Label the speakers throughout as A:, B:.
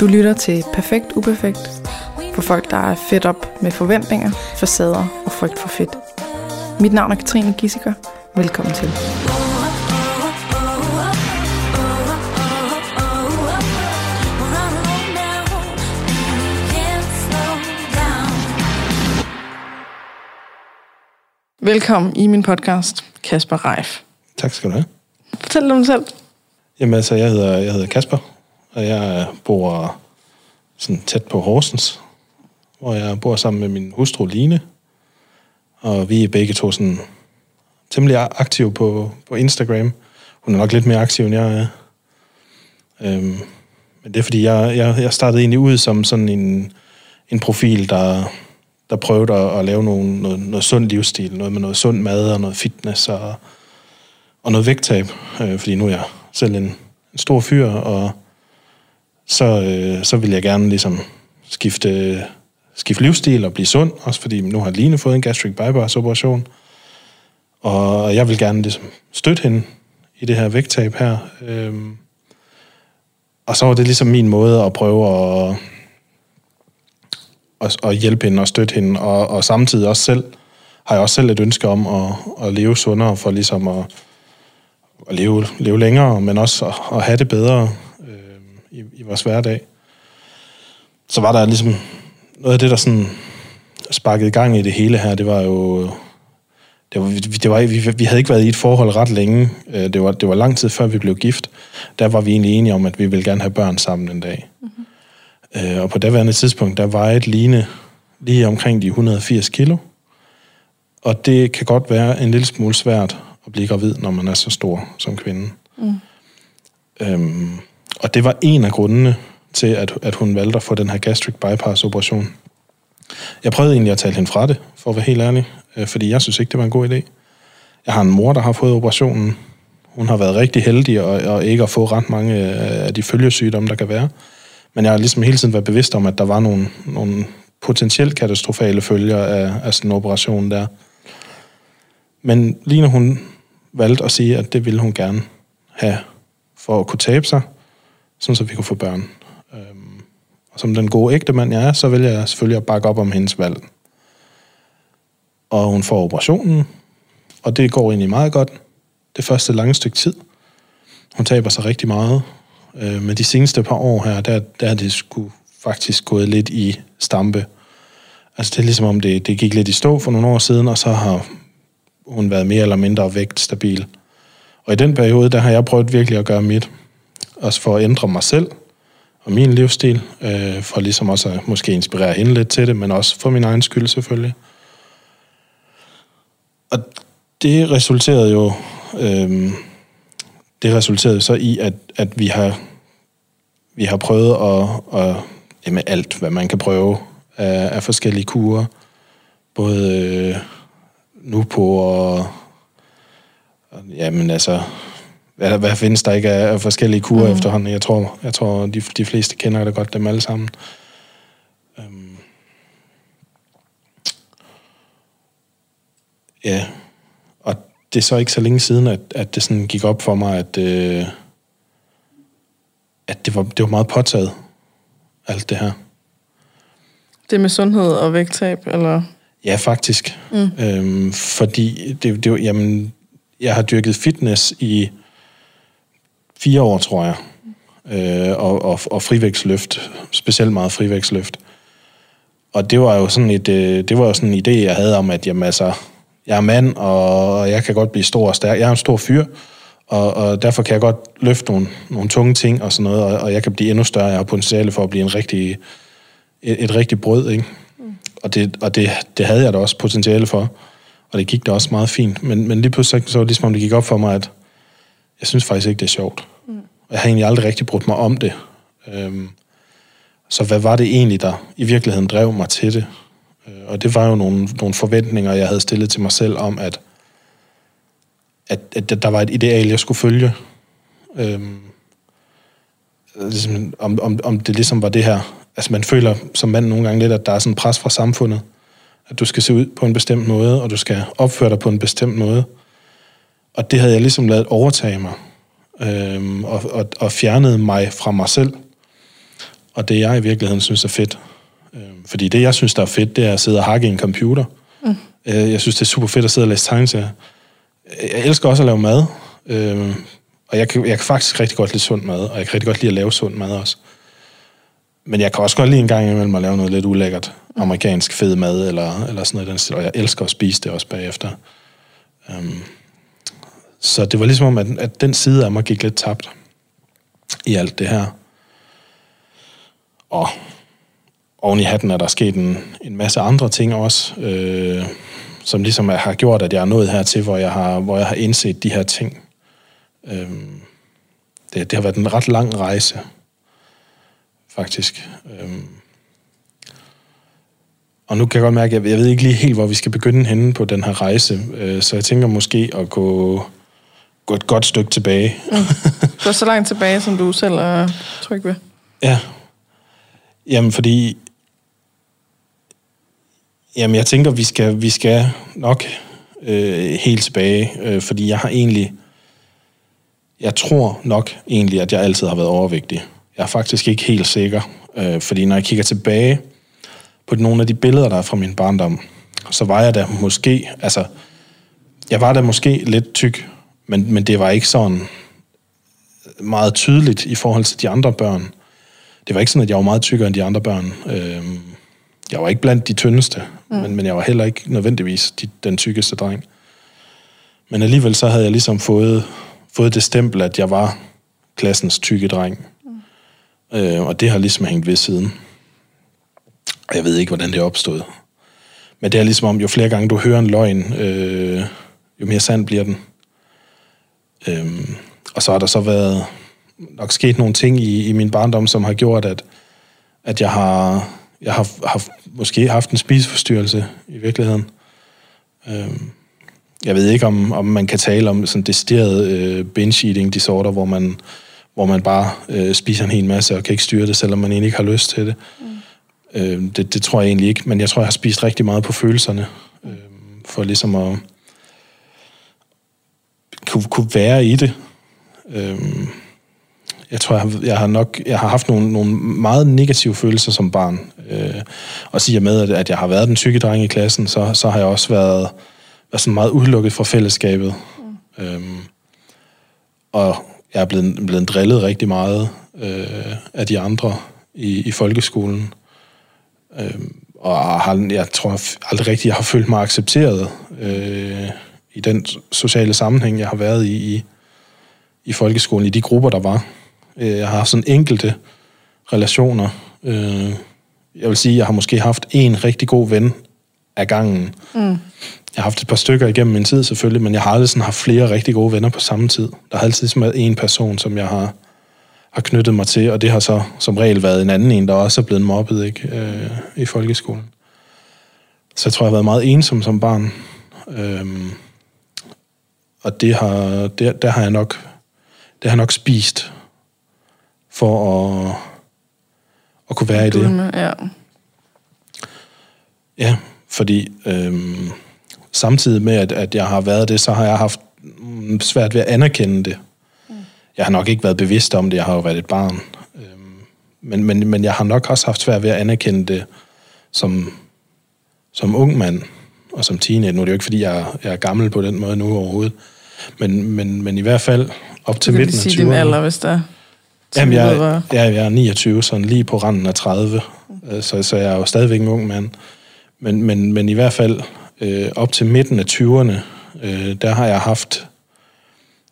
A: Du lytter til Perfekt Uperfekt for folk, der er fedt op med forventninger, facader og frygt for fedt. Mit navn er Katrine Gissiker. Velkommen til. Velkommen i min podcast, Kasper Reif.
B: Tak skal du have.
A: Fortæl dig om dig selv.
B: Jamen altså, jeg hedder, jeg hedder Kasper, og jeg bor sådan tæt på Horsens, hvor jeg bor sammen med min hustru Line. Og vi er begge to sådan temmelig aktive på, på Instagram. Hun er nok lidt mere aktiv, end jeg er. Øhm, men det er fordi, jeg, jeg, jeg startede egentlig ud som sådan en, en profil, der, der prøvede at, at lave nogle, noget, noget sund livsstil, noget med noget sund mad og noget fitness og, og noget vægttab, øh, fordi nu er jeg selv en, en stor fyr, og så, øh, så vil jeg gerne ligesom skifte, skifte livsstil og blive sund, også fordi nu har Line fået en gastric bypass operation, og jeg vil gerne ligesom støtte hende i det her vægttab her. Øhm, og så var det ligesom min måde at prøve at, at, at hjælpe hende og støtte hende, og, og samtidig også selv, har jeg også selv et ønske om at, at leve sundere, for ligesom at, at leve, leve længere, men også at, at have det bedre i, i vores hverdag. Så var der ligesom noget af det, der sådan sparkede i gang i det hele her, det var jo... Det var, det var, vi, vi havde ikke været i et forhold ret længe. Øh, det var, det var lang tid før vi blev gift. Der var vi egentlig enige om, at vi ville gerne have børn sammen en dag. Mm-hmm. Og på daværende tidspunkt, der vejede Line lige omkring de 180 kilo. Og det kan godt være en lille smule svært at blive gravid, når man er så stor som kvinde. Mm. Øhm, og det var en af grundene til, at, at hun valgte at få den her gastric bypass operation. Jeg prøvede egentlig at tale hende fra det, for at være helt ærlig, øh, fordi jeg synes ikke, det var en god idé. Jeg har en mor, der har fået operationen. Hun har været rigtig heldig og, og ikke at få ret mange øh, af de følgesygdomme, der kan være. Men jeg har ligesom hele tiden været bevidst om, at der var nogle, nogle potentielt katastrofale følger af, af sådan en operation der. Men lige når hun valgte at sige, at det ville hun gerne have for at kunne tabe sig, sådan så vi kunne få børn. Øhm, og som den gode ægte mand jeg er, så vil jeg selvfølgelig at bakke op om hendes valg. Og hun får operationen, og det går egentlig meget godt. Det første lange stykke tid. Hun taber sig rigtig meget. Øh, men de seneste par år her, der, der er det sgu faktisk gået lidt i stampe. Altså det er ligesom om, det, det gik lidt i stå for nogle år siden, og så har hun været mere eller mindre vægtstabil. Og i den periode, der har jeg prøvet virkelig at gøre mit. Også for at ændre mig selv og min livsstil. Øh, for ligesom også at måske inspirere hende lidt til det, men også for min egen skyld selvfølgelig. Og det resulterede jo... Øh, det resulterede så i, at, at vi har vi har prøvet at, at jamen alt, hvad man kan prøve af, af forskellige kurer. Både øh, nu på og, og jamen altså, hvad, hvad findes der ikke af, af forskellige kurer mm. efterhånden? Jeg tror, jeg tror de, de fleste kender det godt, dem alle sammen. Øhm. Ja, og det er så ikke så længe siden, at, at det sådan gik op for mig, at, øh, at det, var, det var meget påtaget, alt det her.
A: Det med sundhed og vægttab, eller?
B: Ja, faktisk. Mm. Øhm, fordi det, det, jamen, jeg har dyrket fitness i fire år, tror jeg. Øh, og, og, og frivægtsløft. Specielt meget frivægtsløft. Og det var jo sådan et, øh, det var jo sådan en idé, jeg havde om, at jamen, altså, jeg er mand, og jeg kan godt blive stor og stærk. Jeg er en stor fyr, og, og derfor kan jeg godt løfte nogle, nogle tunge ting og sådan noget, og, og jeg kan blive endnu større. Jeg har potentiale for at blive en rigtig, et, et rigtig brød, ikke? Mm. Og, det, og det, det havde jeg da også potentiale for, og det gik da også meget fint. Men, men lige pludselig så var det ligesom, om det gik op for mig, at jeg synes faktisk ikke, det er sjovt. Mm. Jeg har egentlig aldrig rigtig brugt mig om det. Øhm, så hvad var det egentlig, der i virkeligheden drev mig til det? Øh, og det var jo nogle, nogle forventninger, jeg havde stillet til mig selv om, at, at, at der var et ideal, jeg skulle følge. Øhm, ligesom, om, om, om det ligesom var det her. Altså man føler som mand nogle gange lidt, at der er sådan pres fra samfundet. At du skal se ud på en bestemt måde, og du skal opføre dig på en bestemt måde. Og det havde jeg ligesom lavet overtage mig. Øhm, og, og, og fjernede mig fra mig selv. og det jeg i virkeligheden synes er fedt. Øh, fordi det jeg synes der er fedt, det er at sidde og hakke i en computer. Mm. Øh, jeg synes det er super fedt at sidde og læse tegneserier. Jeg elsker også at lave mad. Øh, og jeg kan, jeg kan faktisk rigtig godt lide sund mad, og jeg kan rigtig godt lide at lave sund mad også. Men jeg kan også godt lide en gang imellem at lave noget lidt ulækkert amerikansk fed mad, eller, eller sådan noget. Og jeg elsker at spise det også bagefter. Um, så det var ligesom om, at, at den side af mig gik lidt tabt i alt det her. Og oven i hatten er der sket en, en masse andre ting også, øh, som ligesom har gjort, at jeg er nået hertil, hvor jeg har, hvor jeg har indset de her ting. Øh, det, det har været en ret lang rejse, faktisk. Øh, og nu kan jeg godt mærke, at jeg ved ikke lige helt, hvor vi skal begynde henne på den her rejse, øh, så jeg tænker måske at gå, gå et godt stykke tilbage. Mm.
A: Gå så langt tilbage, som du selv er tryg ved.
B: Ja. Jamen, fordi... Jamen, jeg tænker, vi skal, vi skal nok øh, helt tilbage, øh, fordi jeg har egentlig... Jeg tror nok egentlig, at jeg altid har været overvægtig. Jeg er faktisk ikke helt sikker, øh, fordi når jeg kigger tilbage på nogle af de billeder, der er fra min barndom, så var jeg da måske, altså, jeg var da måske lidt tyk, men, men det var ikke sådan meget tydeligt i forhold til de andre børn. Det var ikke sådan, at jeg var meget tykkere end de andre børn. Øhm, jeg var ikke blandt de tyndeste, mm. men, men jeg var heller ikke nødvendigvis de, den tykkeste dreng. Men alligevel så havde jeg ligesom fået, fået det stempel, at jeg var klassens tykke dreng. Mm. Øh, og det har ligesom hængt ved siden. Og jeg ved ikke, hvordan det opstået. Men det er ligesom om, jo flere gange du hører en løgn, øh, jo mere sand bliver den. Øhm, og så har der så været nok sket nogle ting i, i min barndom, som har gjort, at, at jeg har, jeg har, har måske haft en spiseforstyrrelse i virkeligheden. Øhm, jeg ved ikke, om, om man kan tale om sådan decideret øh, binge-eating disorder, hvor man, hvor man bare øh, spiser en hel masse og kan ikke styre det, selvom man egentlig ikke har lyst til det. Mm. Øh, det, det tror jeg egentlig ikke, men jeg tror, jeg har spist rigtig meget på følelserne, øh, for ligesom at kunne, kunne være i det. Øhm, jeg tror, jeg har, jeg har nok jeg har haft nogle, nogle meget negative følelser som barn. Øh, og siger med, at, at jeg har været den tykke dreng i klassen, så, så har jeg også været, været sådan meget udelukket fra fællesskabet. Mm. Øhm, og jeg er blevet, blevet drillet rigtig meget øh, af de andre i, i folkeskolen. Øh, og har, jeg tror aldrig rigtig, jeg har følt mig accepteret øh, i den sociale sammenhæng, jeg har været i, i i folkeskolen, i de grupper, der var. Øh, jeg har haft sådan enkelte relationer. Øh, jeg vil sige, jeg har måske haft en rigtig god ven af gangen. Mm. Jeg har haft et par stykker igennem min tid selvfølgelig, men jeg har aldrig sådan haft flere rigtig gode venner på samme tid. Der har altid været en person, som jeg har har knyttet mig til, og det har så som regel været en anden en, der også er blevet mobbet ikke, øh, i folkeskolen. Så jeg tror, jeg har været meget ensom som barn. Øhm, og det har, det, der har jeg nok, det har nok spist for at, at kunne være i det.
A: Ja.
B: Ja, fordi øhm, samtidig med, at, at jeg har været det, så har jeg haft svært ved at anerkende det. Jeg har nok ikke været bevidst om det, jeg har jo været et barn. Øhm, men, men, men jeg har nok også haft svært ved at anerkende det som, som ung mand og som teenager. Nu er det jo ikke, fordi jeg, jeg er gammel på den måde nu overhovedet. Men, men, men i hvert fald op til midten af 20'erne. Du kan sige
A: din alder, hvis der
B: Jamen, jeg, ja, jeg er 29, sådan lige på randen af 30. Mm. Så, så jeg er jo stadigvæk en ung mand. Men, men, men i hvert fald øh, op til midten af 20'erne, øh, der har jeg haft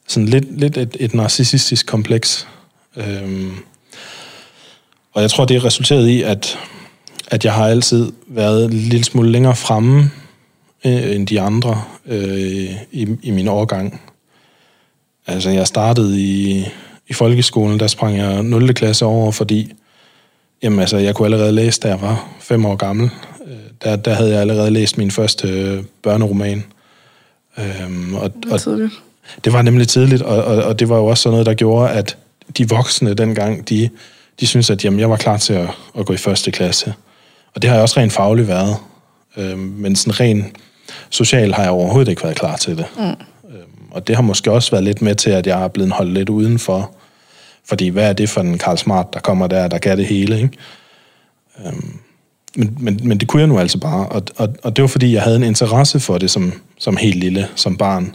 B: sådan lidt, lidt et, et narcissistisk kompleks. Øhm, og jeg tror, det er resulteret i, at, at jeg har altid været en lille smule længere fremme øh, end de andre øh, i, i min årgang. Altså, jeg startede i, i folkeskolen, der sprang jeg 0. klasse over, fordi jamen, altså, jeg kunne allerede læse, da jeg var fem år gammel. Øh, der, der havde jeg allerede læst min første øh, børneroman.
A: Øhm, og, og, tidligt.
B: Det var nemlig tidligt, og, og, og det var jo også sådan noget, der gjorde, at de voksne dengang, de, de syntes, at jamen, jeg var klar til at, at gå i første klasse. Og det har jeg også rent fagligt været. Øhm, men sådan rent social har jeg overhovedet ikke været klar til det. Mm. Øhm, og det har måske også været lidt med til, at jeg er blevet holdt lidt udenfor. Fordi hvad er det for en Karl Smart, der kommer der, der kan det hele, ikke? Øhm, men, men, men det kunne jeg nu altså bare, og, og, og det var fordi, jeg havde en interesse for det som, som helt lille, som barn.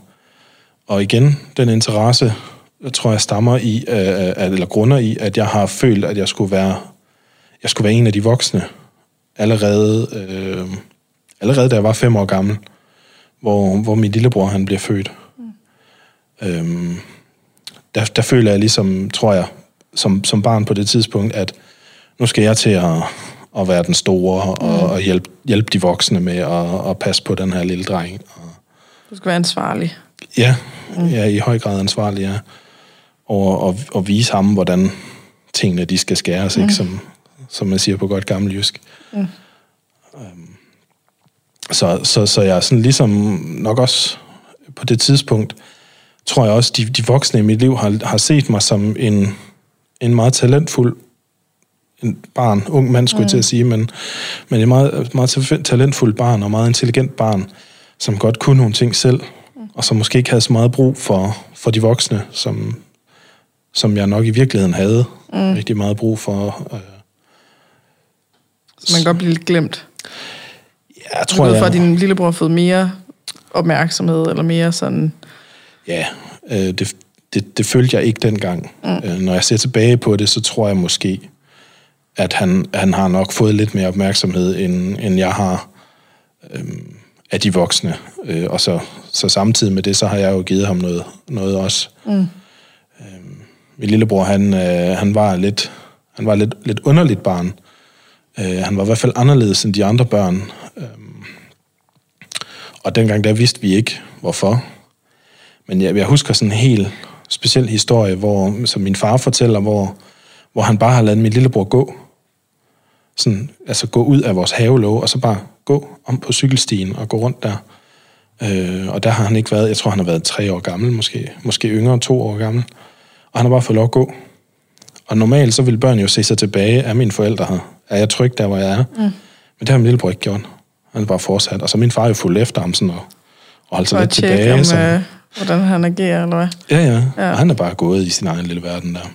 B: Og igen, den interesse, jeg tror jeg stammer i, øh, eller grunder i, at jeg har følt, at jeg skulle være, jeg skulle være en af de voksne, allerede, øh, allerede da jeg var fem år gammel, hvor, hvor min lillebror han bliver født. Mm. Øhm, der, der føler jeg ligesom, tror jeg, som, som barn på det tidspunkt, at nu skal jeg til at, at være den store og, mm. og hjælpe, hjælpe de voksne med at, at passe på den her lille dreng. Og,
A: du skal være ansvarlig.
B: Ja, mm. ja i høj grad ansvarlig, ja. Og, og, og vise ham, hvordan tingene de skal skæres, mm. ikke? Som, som man siger på godt gammel jysk. Mm. Øhm, så, så, så jeg er sådan ligesom nok også på det tidspunkt, tror jeg også, de, de voksne i mit liv har, har set mig som en, en meget talentfuld en barn, ung mand skulle mm. jeg til at mm. sige, men, men en meget, meget talentfuld barn og meget intelligent barn, som godt kunne nogle ting selv, mm. og som måske ikke havde så meget brug for, for de voksne, som, som jeg nok i virkeligheden havde mm. rigtig meget brug for. Øh,
A: så man kan godt blive lidt glemt.
B: Jeg tror,
A: du ved, for, at din lillebror har fået mere opmærksomhed, eller mere sådan...
B: Ja, øh, det, det, det følte jeg ikke dengang. Mm. Øh, når jeg ser tilbage på det, så tror jeg måske, at han, han har nok fået lidt mere opmærksomhed, end, end jeg har øh, af de voksne. Øh, og så, så samtidig med det, så har jeg jo givet ham noget, noget også. Mm. Øh, min lillebror, han, øh, han var lidt, han var lidt, lidt underligt barn. Øh, han var i hvert fald anderledes end de andre børn. Øh, og dengang der vidste vi ikke, hvorfor. Men jeg, jeg husker sådan en helt speciel historie, hvor, som min far fortæller, hvor, hvor han bare har ladet min lillebror gå. Sådan, altså gå ud af vores havelåge, og så bare gå om på cykelstien og gå rundt der. Øh, og der har han ikke været, jeg tror han har været tre år gammel, måske, måske yngre, to år gammel. Og han har bare fået lov at gå. Og normalt så vil børn jo se sig tilbage af mine forældre her. Er jeg tryg der, hvor jeg er? Mm. Men det har min lillebror ikke gjort. Han bare fortsat. Og så min far jo fuldt efter ham sådan og, og holdt sig lidt tilbage.
A: Om, så, øh, hvordan han agerer, eller hvad?
B: Ja, ja, ja. Og han er bare gået i sin egen lille verden der.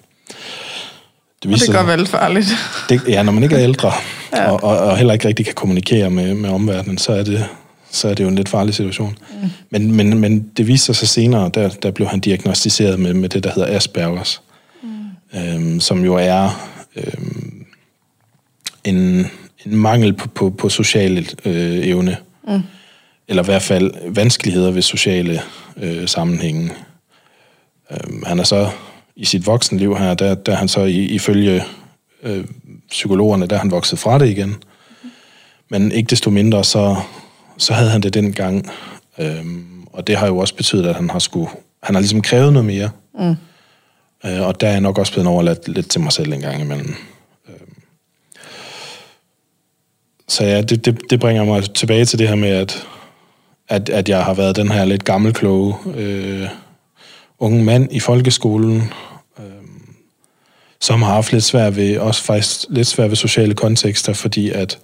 A: Det, viser, og det gør vel farligt.
B: Det, ja, når man ikke er ældre, ja. og, og, og heller ikke rigtig kan kommunikere med, med omverdenen, så er det, så er det jo en lidt farlig situation. Mm. Men, men, men det viste sig senere, der, der blev han diagnostiseret med, med det, der hedder Aspergers, mm. øhm, som jo er øhm, en, en mangel på, på, på social øh, evne. Mm. Eller i hvert fald vanskeligheder ved sociale øh, sammenhænge. Øhm, han er så i sit voksenliv her, der, der han så i, ifølge øh, psykologerne, der han vokset fra det igen. Mm. Men ikke desto mindre, så, så havde han det dengang. Øhm, og det har jo også betydet, at han har skulle, han har ligesom krævet noget mere. Mm. Øh, og der er jeg nok også blevet overladt lidt til mig selv en gang imellem. Øhm. Så ja, det, det, det bringer mig tilbage til det her med, at, at, at jeg har været den her lidt gammelkloge øh, unge mand i folkeskolen, øh, som har haft lidt svært ved, også faktisk lidt svært ved sociale kontekster, fordi at,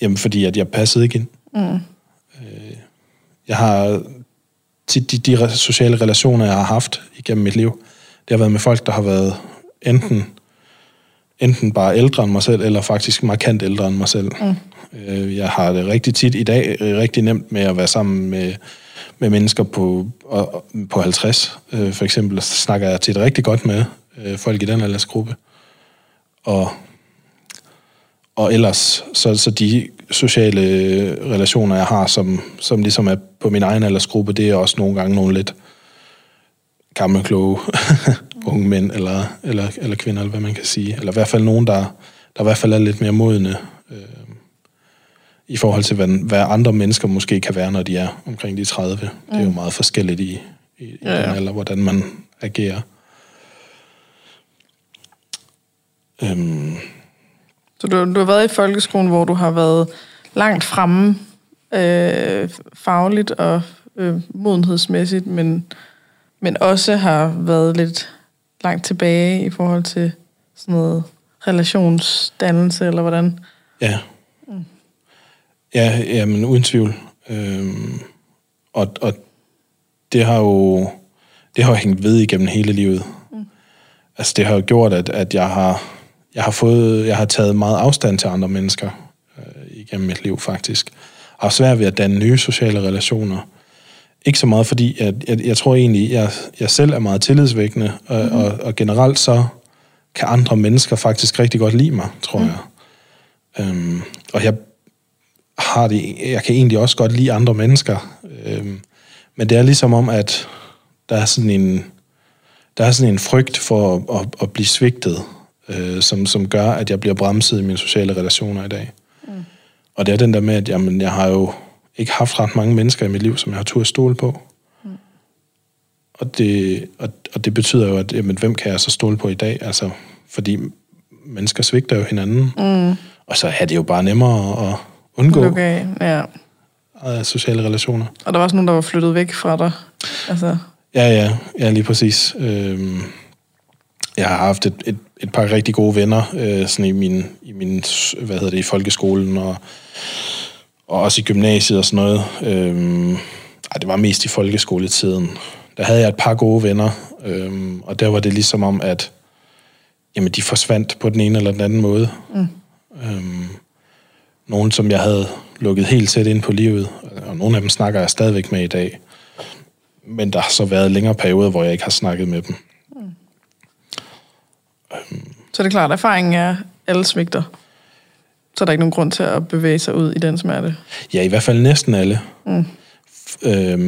B: jamen fordi at jeg passede ikke ind. Mm. Øh, jeg har tit de, de sociale relationer, jeg har haft igennem mit liv, det har været med folk, der har været enten enten bare ældre end mig selv, eller faktisk markant ældre end mig selv. Mm. Øh, jeg har det rigtig tit i dag øh, rigtig nemt med at være sammen med, med mennesker på, på 50. Øh, for eksempel snakker jeg tit rigtig godt med folk i den aldersgruppe. Og, og ellers, så, så de sociale relationer, jeg har, som, som ligesom er på min egen aldersgruppe, det er også nogle gange nogle lidt gammelkloge unge mænd, eller, eller, eller kvinder, eller hvad man kan sige. Eller i hvert fald nogen, der, der i hvert fald er lidt mere modne øh, i forhold til, hvad, hvad andre mennesker måske kan være, når de er omkring de 30. Mm. Det er jo meget forskelligt i, i, i ja, ja. den alder, hvordan man agerer.
A: Øhm. Så du, du har været i folkeskolen, hvor du har været langt fremme øh, fagligt og øh, modenhedsmæssigt, men, men også har været lidt langt tilbage i forhold til sådan noget relationsdannelse, eller hvordan?
B: Ja, Ja, ja men uden tvivl. Øhm, og, og det har jo det har hængt ved igennem hele livet. altså det har jo gjort, at, at jeg har jeg har fået, jeg har taget meget afstand til andre mennesker øh, igennem mit liv faktisk. Jeg har svært ved at danne nye sociale relationer. Ikke så meget fordi, at jeg, jeg tror egentlig, jeg, jeg selv er meget tillidsvækkende, og, mm. og, og generelt så kan andre mennesker faktisk rigtig godt lide mig, tror mm. jeg. Øhm, og jeg har det, jeg kan egentlig også godt lide andre mennesker. Øhm, men det er ligesom om, at der er sådan en, der er sådan en frygt for at, at, at blive svigtet øh, som, som gør, at jeg bliver bremset i mine sociale relationer i dag. Mm. Og det er den der med, at jamen, jeg har jo ikke haft ret mange mennesker i mit liv, som jeg har tur at stole på. Mm. Og, det, og, og det betyder jo, at jamen, hvem kan jeg så stole på i dag? Altså, fordi mennesker svigter jo hinanden. Mm. Og så er det jo bare nemmere at undgå
A: okay, ja.
B: sociale relationer.
A: Og der var også nogen, der var flyttet væk fra dig. Altså.
B: Ja, ja, ja, lige præcis. Øhm, jeg har haft et, et, et par rigtig gode venner øh, sådan i min, i min hvad hedder det, i folkeskolen og, og også i gymnasiet og sådan noget. Øhm, ej, det var mest i folkeskoletiden. Der havde jeg et par gode venner, øhm, og der var det ligesom om, at jamen, de forsvandt på den ene eller den anden måde. Mm. Øhm, nogen, som jeg havde lukket helt tæt ind på livet, og nogle af dem snakker jeg stadigvæk med i dag. Men der har så været længere perioder, hvor jeg ikke har snakket med dem.
A: Så det er klart, at erfaringen er, alle svigter. Så er der ikke nogen grund til at bevæge sig ud i den smerte.
B: Ja, i hvert fald næsten alle. Mm. Øhm,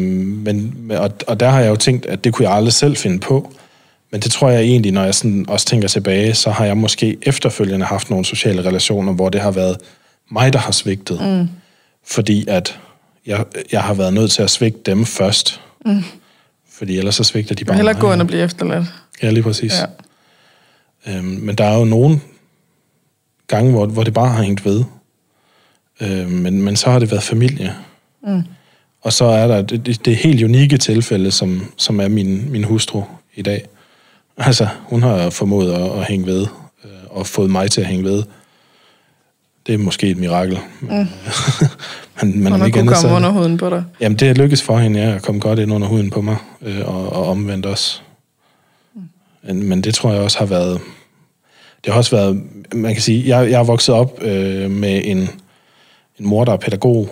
B: men, og, og der har jeg jo tænkt, at det kunne jeg aldrig selv finde på. Men det tror jeg egentlig, når jeg sådan også tænker tilbage, så har jeg måske efterfølgende haft nogle sociale relationer, hvor det har været mig, der har svigtet. Mm. Fordi at jeg, jeg har været nødt til at svigte dem først. Mm. Fordi ellers så svigter de bare
A: Heller gå ind og blive efterladt.
B: Ja, lige præcis. Ja. Øhm, men der er jo nogle gange, hvor, hvor det bare har hængt ved. Øhm, men, men så har det været familie. Mm. Og så er der det, det helt unikke tilfælde, som, som er min, min hustru i dag. Altså, hun har formået at, at hænge ved, øh, og fået mig til at hænge ved. Det er måske et mirakel. Mm. men,
A: men hun har kunnet komme under huden på dig.
B: Jamen, det er lykkes for hende, ja, at komme godt ind under huden på mig, øh, og, og omvendt også. Men, men det tror jeg også har været... Det har også været... Man kan sige, jeg, jeg er vokset op øh, med en, en mor, der er pædagog,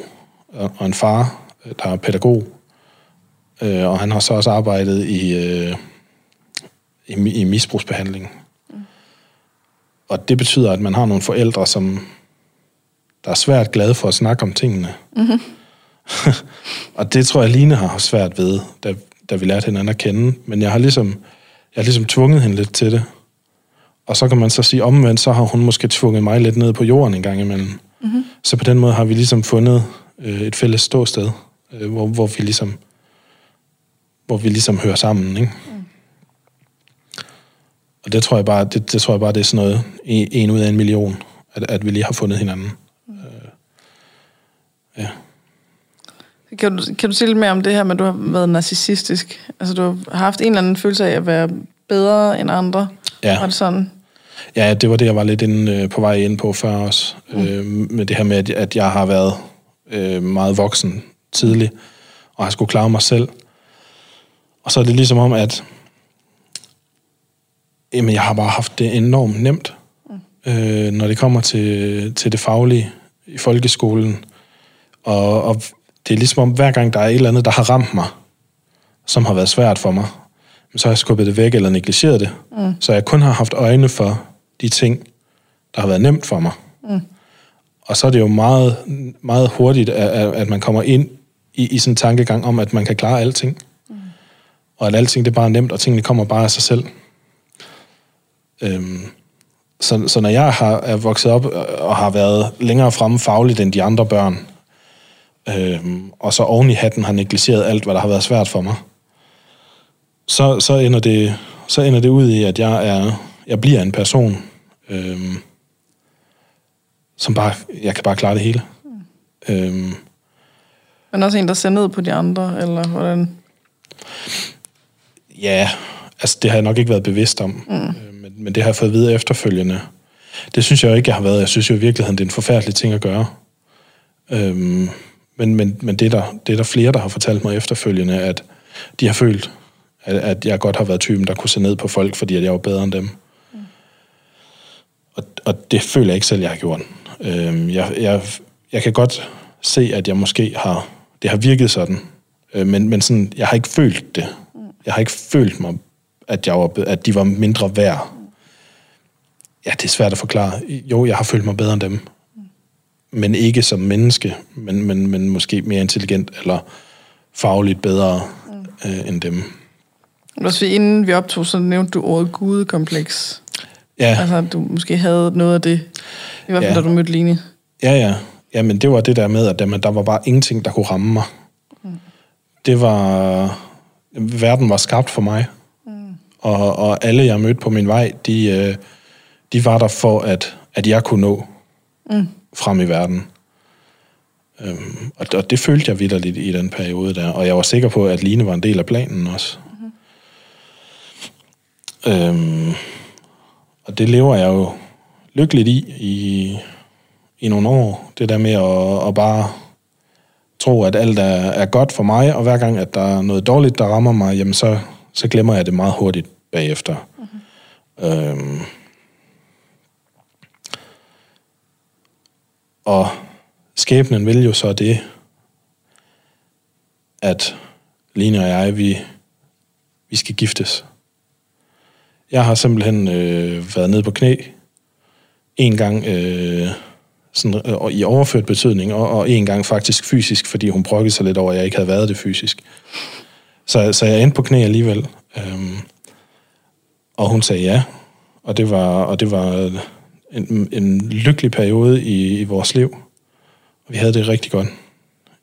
B: og en far, der er pædagog. Øh, og han har så også arbejdet i, øh, i, i misbrugsbehandling. Mm. Og det betyder, at man har nogle forældre, som der er svært glade for at snakke om tingene. Mm-hmm. og det tror jeg, Line har svært ved, da, da vi lærte hinanden at kende. Men jeg har ligesom jeg har ligesom tvunget hende lidt til det. Og så kan man så sige omvendt, så har hun måske tvunget mig lidt ned på jorden en gang imellem. Mm-hmm. Så på den måde har vi ligesom fundet øh, et fælles ståsted, øh, hvor, hvor vi ligesom hvor vi ligesom hører sammen, ikke? Mm. Og det tror jeg bare, det, det tror jeg bare, det er sådan noget, en, en ud af en million, at, at vi lige har fundet hinanden. Mm. Øh,
A: ja. Kan du, kan du sige lidt mere om det her med, at du har været narcissistisk? Altså, du har haft en eller anden følelse af at være bedre end andre?
B: Ja.
A: Var det sådan?
B: Ja, det var det, jeg var lidt inde, øh, på vej ind på før også. Mm. Øh, med det her med, at, jeg har været øh, meget voksen tidligt, og har skulle klare mig selv. Og så er det ligesom om, at jamen, jeg har bare haft det enormt nemt, mm. øh, når det kommer til, til det faglige i folkeskolen. Og, og det er ligesom om, hver gang der er et eller andet, der har ramt mig, som har været svært for mig, så har jeg skubbet det væk eller negligeret det. Mm. Så jeg kun har haft øjne for de ting, der har været nemt for mig. Mm. Og så er det jo meget, meget hurtigt, at, at man kommer ind i, i sådan en tankegang om, at man kan klare alting. Mm. Og at alting det er bare nemt, og tingene kommer bare af sig selv. Øhm, så, så når jeg har, er vokset op og har været længere fremme fagligt end de andre børn, øhm, og så oven i hatten har negligeret alt, hvad der har været svært for mig, så, så, ender, det, så ender det ud i, at jeg, er, jeg bliver en person, øhm, som bare, jeg kan bare klare det hele. Mm. Øhm,
A: Men også en, der ser ned på de andre, eller hvordan?
B: Ja, altså det har jeg nok ikke været bevidst om, mm. øh, men, men det har jeg fået videre efterfølgende. Det synes jeg jo ikke, jeg har været. Jeg synes jo i virkeligheden, det er en forfærdelig ting at gøre. Øhm, men, men, men det, er der, det er der flere, der har fortalt mig efterfølgende, at de har følt, At, at jeg godt har været typen, der kunne se ned på folk, fordi at jeg var bedre end dem. Og, og det føler jeg ikke selv, jeg har gjort. Øhm, jeg, jeg, jeg kan godt se, at jeg måske har... Det har virket sådan, øh, men, men sådan, jeg har ikke følt det. Jeg har ikke følt mig, at, jeg var, at de var mindre værd. Ja, det er svært at forklare. Jo, jeg har følt mig bedre end dem. Men ikke som menneske, men, men, men måske mere intelligent eller fagligt bedre mm. øh, end dem.
A: Også inden vi optog, så nævnte du ordet gudekompleks.
B: Ja.
A: Altså, du måske havde noget af det, i hvert fald
B: Ja.
A: da du mødte Line.
B: Ja, ja. Ja, men det var det der med, at der, der var bare ingenting, der kunne ramme mig. Mm. Det var... Verden var skabt for mig. Mm. Og, og alle, jeg mødte på min vej, de, øh, de var der for, at, at jeg kunne nå mm. frem i verden. Øhm, og, og det følte jeg vidderligt i den periode der. Og jeg var sikker på, at Line var en del af planen også. Mm. Øhm, og det lever jeg jo lykkeligt i, i i nogle år. Det der med at, at bare tro, at alt er, er godt for mig, og hver gang, at der er noget dårligt, der rammer mig, jamen så, så glemmer jeg det meget hurtigt bagefter. Mm-hmm. Øhm, og skæbnen vil jo så det, at Line og jeg, vi, vi skal giftes. Jeg har simpelthen øh, været nede på knæ en gang øh, sådan, øh, i overført betydning, og, og en gang faktisk fysisk, fordi hun brokkede sig lidt over, at jeg ikke havde været det fysisk. Så, så jeg endte på knæ alligevel. Øhm, og hun sagde ja, og det var, og det var en, en lykkelig periode i, i vores liv. Og vi havde det rigtig godt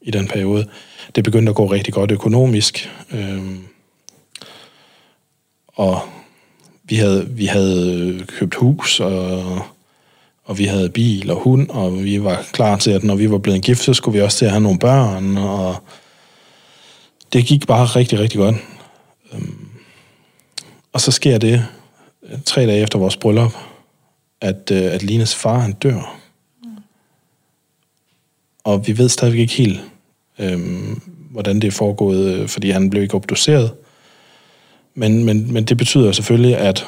B: i den periode. Det begyndte at gå rigtig godt økonomisk. Øhm, og vi havde, vi havde øh, købt hus, og, og vi havde bil og hund, og vi var klar til, at når vi var blevet gift, så skulle vi også til at have nogle børn, og det gik bare rigtig, rigtig godt. Øhm, og så sker det øh, tre dage efter vores bryllup, at, øh, at Lines far, han dør. Og vi ved stadigvæk ikke helt, øhm, hvordan det er foregået, fordi han blev ikke obduceret. Men, men, men det betyder selvfølgelig, at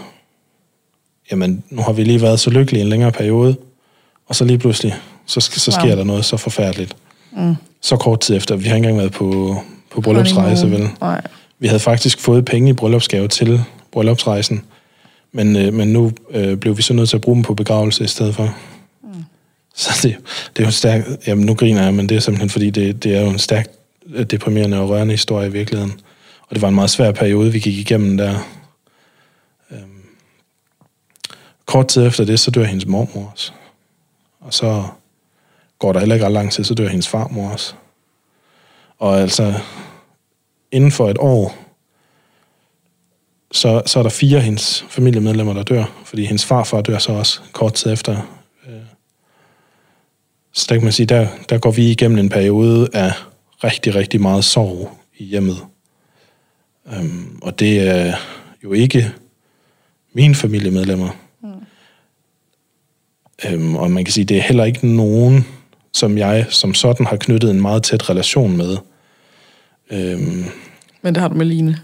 B: jamen, nu har vi lige været så lykkelige en længere periode, og så lige pludselig, så, så sker
A: Wow.
B: der noget så forfærdeligt. Mm. Så kort tid efter. Vi har ikke engang været på, på bryllupsrejse, vel?
A: Nej.
B: Vi havde faktisk fået penge i bryllupsgave til bryllupsrejsen, men, øh, men nu øh, blev vi så nødt til at bruge dem på begravelse i stedet for. Mm. Så det, det er jo en stærk... Jamen, nu griner jeg, men det er simpelthen, fordi det, det er jo en stærk øh, deprimerende og rørende historie i virkeligheden. Og det var en meget svær periode, vi gik igennem der. Øhm, kort tid efter det, så dør hendes mormor også. Og så går der heller ikke ret lang tid, så dør hendes farmor også. Og altså, inden for et år, så, så er der fire af hendes familiemedlemmer, der dør, fordi hendes farfar dør så også kort tid efter. Øh, så der kan man sige, der, der går vi igennem en periode af rigtig, rigtig meget sorg i hjemmet. Øhm, og det er jo ikke mine familiemedlemmer. Mm. Øhm, og man kan sige, det er heller ikke nogen, som jeg som sådan har knyttet en meget tæt relation med. Øhm,
A: Men det har du med Line.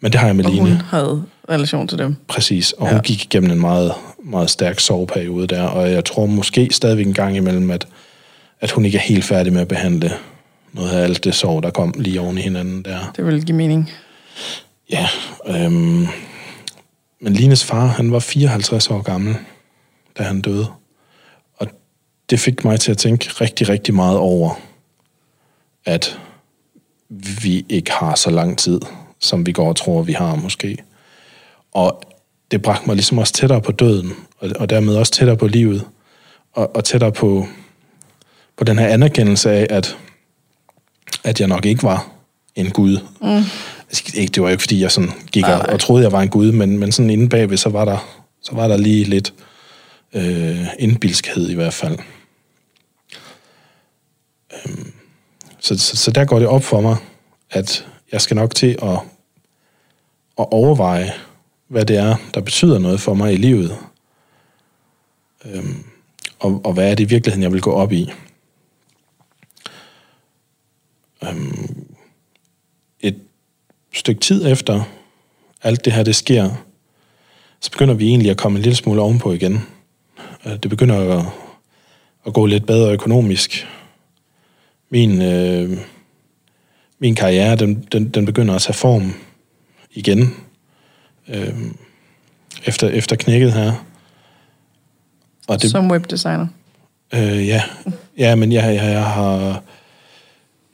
B: men det har jeg med
A: Og
B: Line.
A: hun havde relation til dem.
B: Præcis, og
A: Ja.
B: hun gik igennem en meget, meget stærk soveperiode der, og jeg tror måske stadigvæk en gang imellem, at, at hun ikke er helt færdig med at behandle noget af alt det sorg, der kom lige oven i hinanden der.
A: Det vil give mening.
B: Ja, øhm, men Lines far, han var 54 år gammel, da han døde. Og det fik mig til at tænke rigtig, rigtig meget over, at vi ikke har så lang tid, som vi går og tror, vi har måske. Og det bragte mig ligesom også tættere på døden, og, og dermed også tættere på livet, og, og tættere på, på den her anerkendelse af, at, at jeg nok ikke var en Gud. Mm. Ikke, det var jo ikke, fordi jeg sådan gik
A: Nej,
B: og,
A: nej.
B: og troede, jeg var en Gud, men, men sådan inde bagved, så var der, så var der lige lidt øh, indbilskhed i hvert fald. Øhm, så, så, så der går det op for mig, at jeg skal nok til at, at overveje, hvad det er, der betyder noget for mig i livet. Øhm, og, og hvad er det i virkeligheden, jeg vil gå op i. Øhm, stykke tid efter, alt det her, det sker, så begynder vi egentlig at komme en lille smule ovenpå igen. Øh, det begynder at, at gå lidt bedre økonomisk. Min, øh, min karriere, den, den, den begynder at tage form igen. Øh, efter, efter knækket her.
A: Og det, Som webdesigner?
B: Øh, ja. ja, men jeg, jeg, jeg har...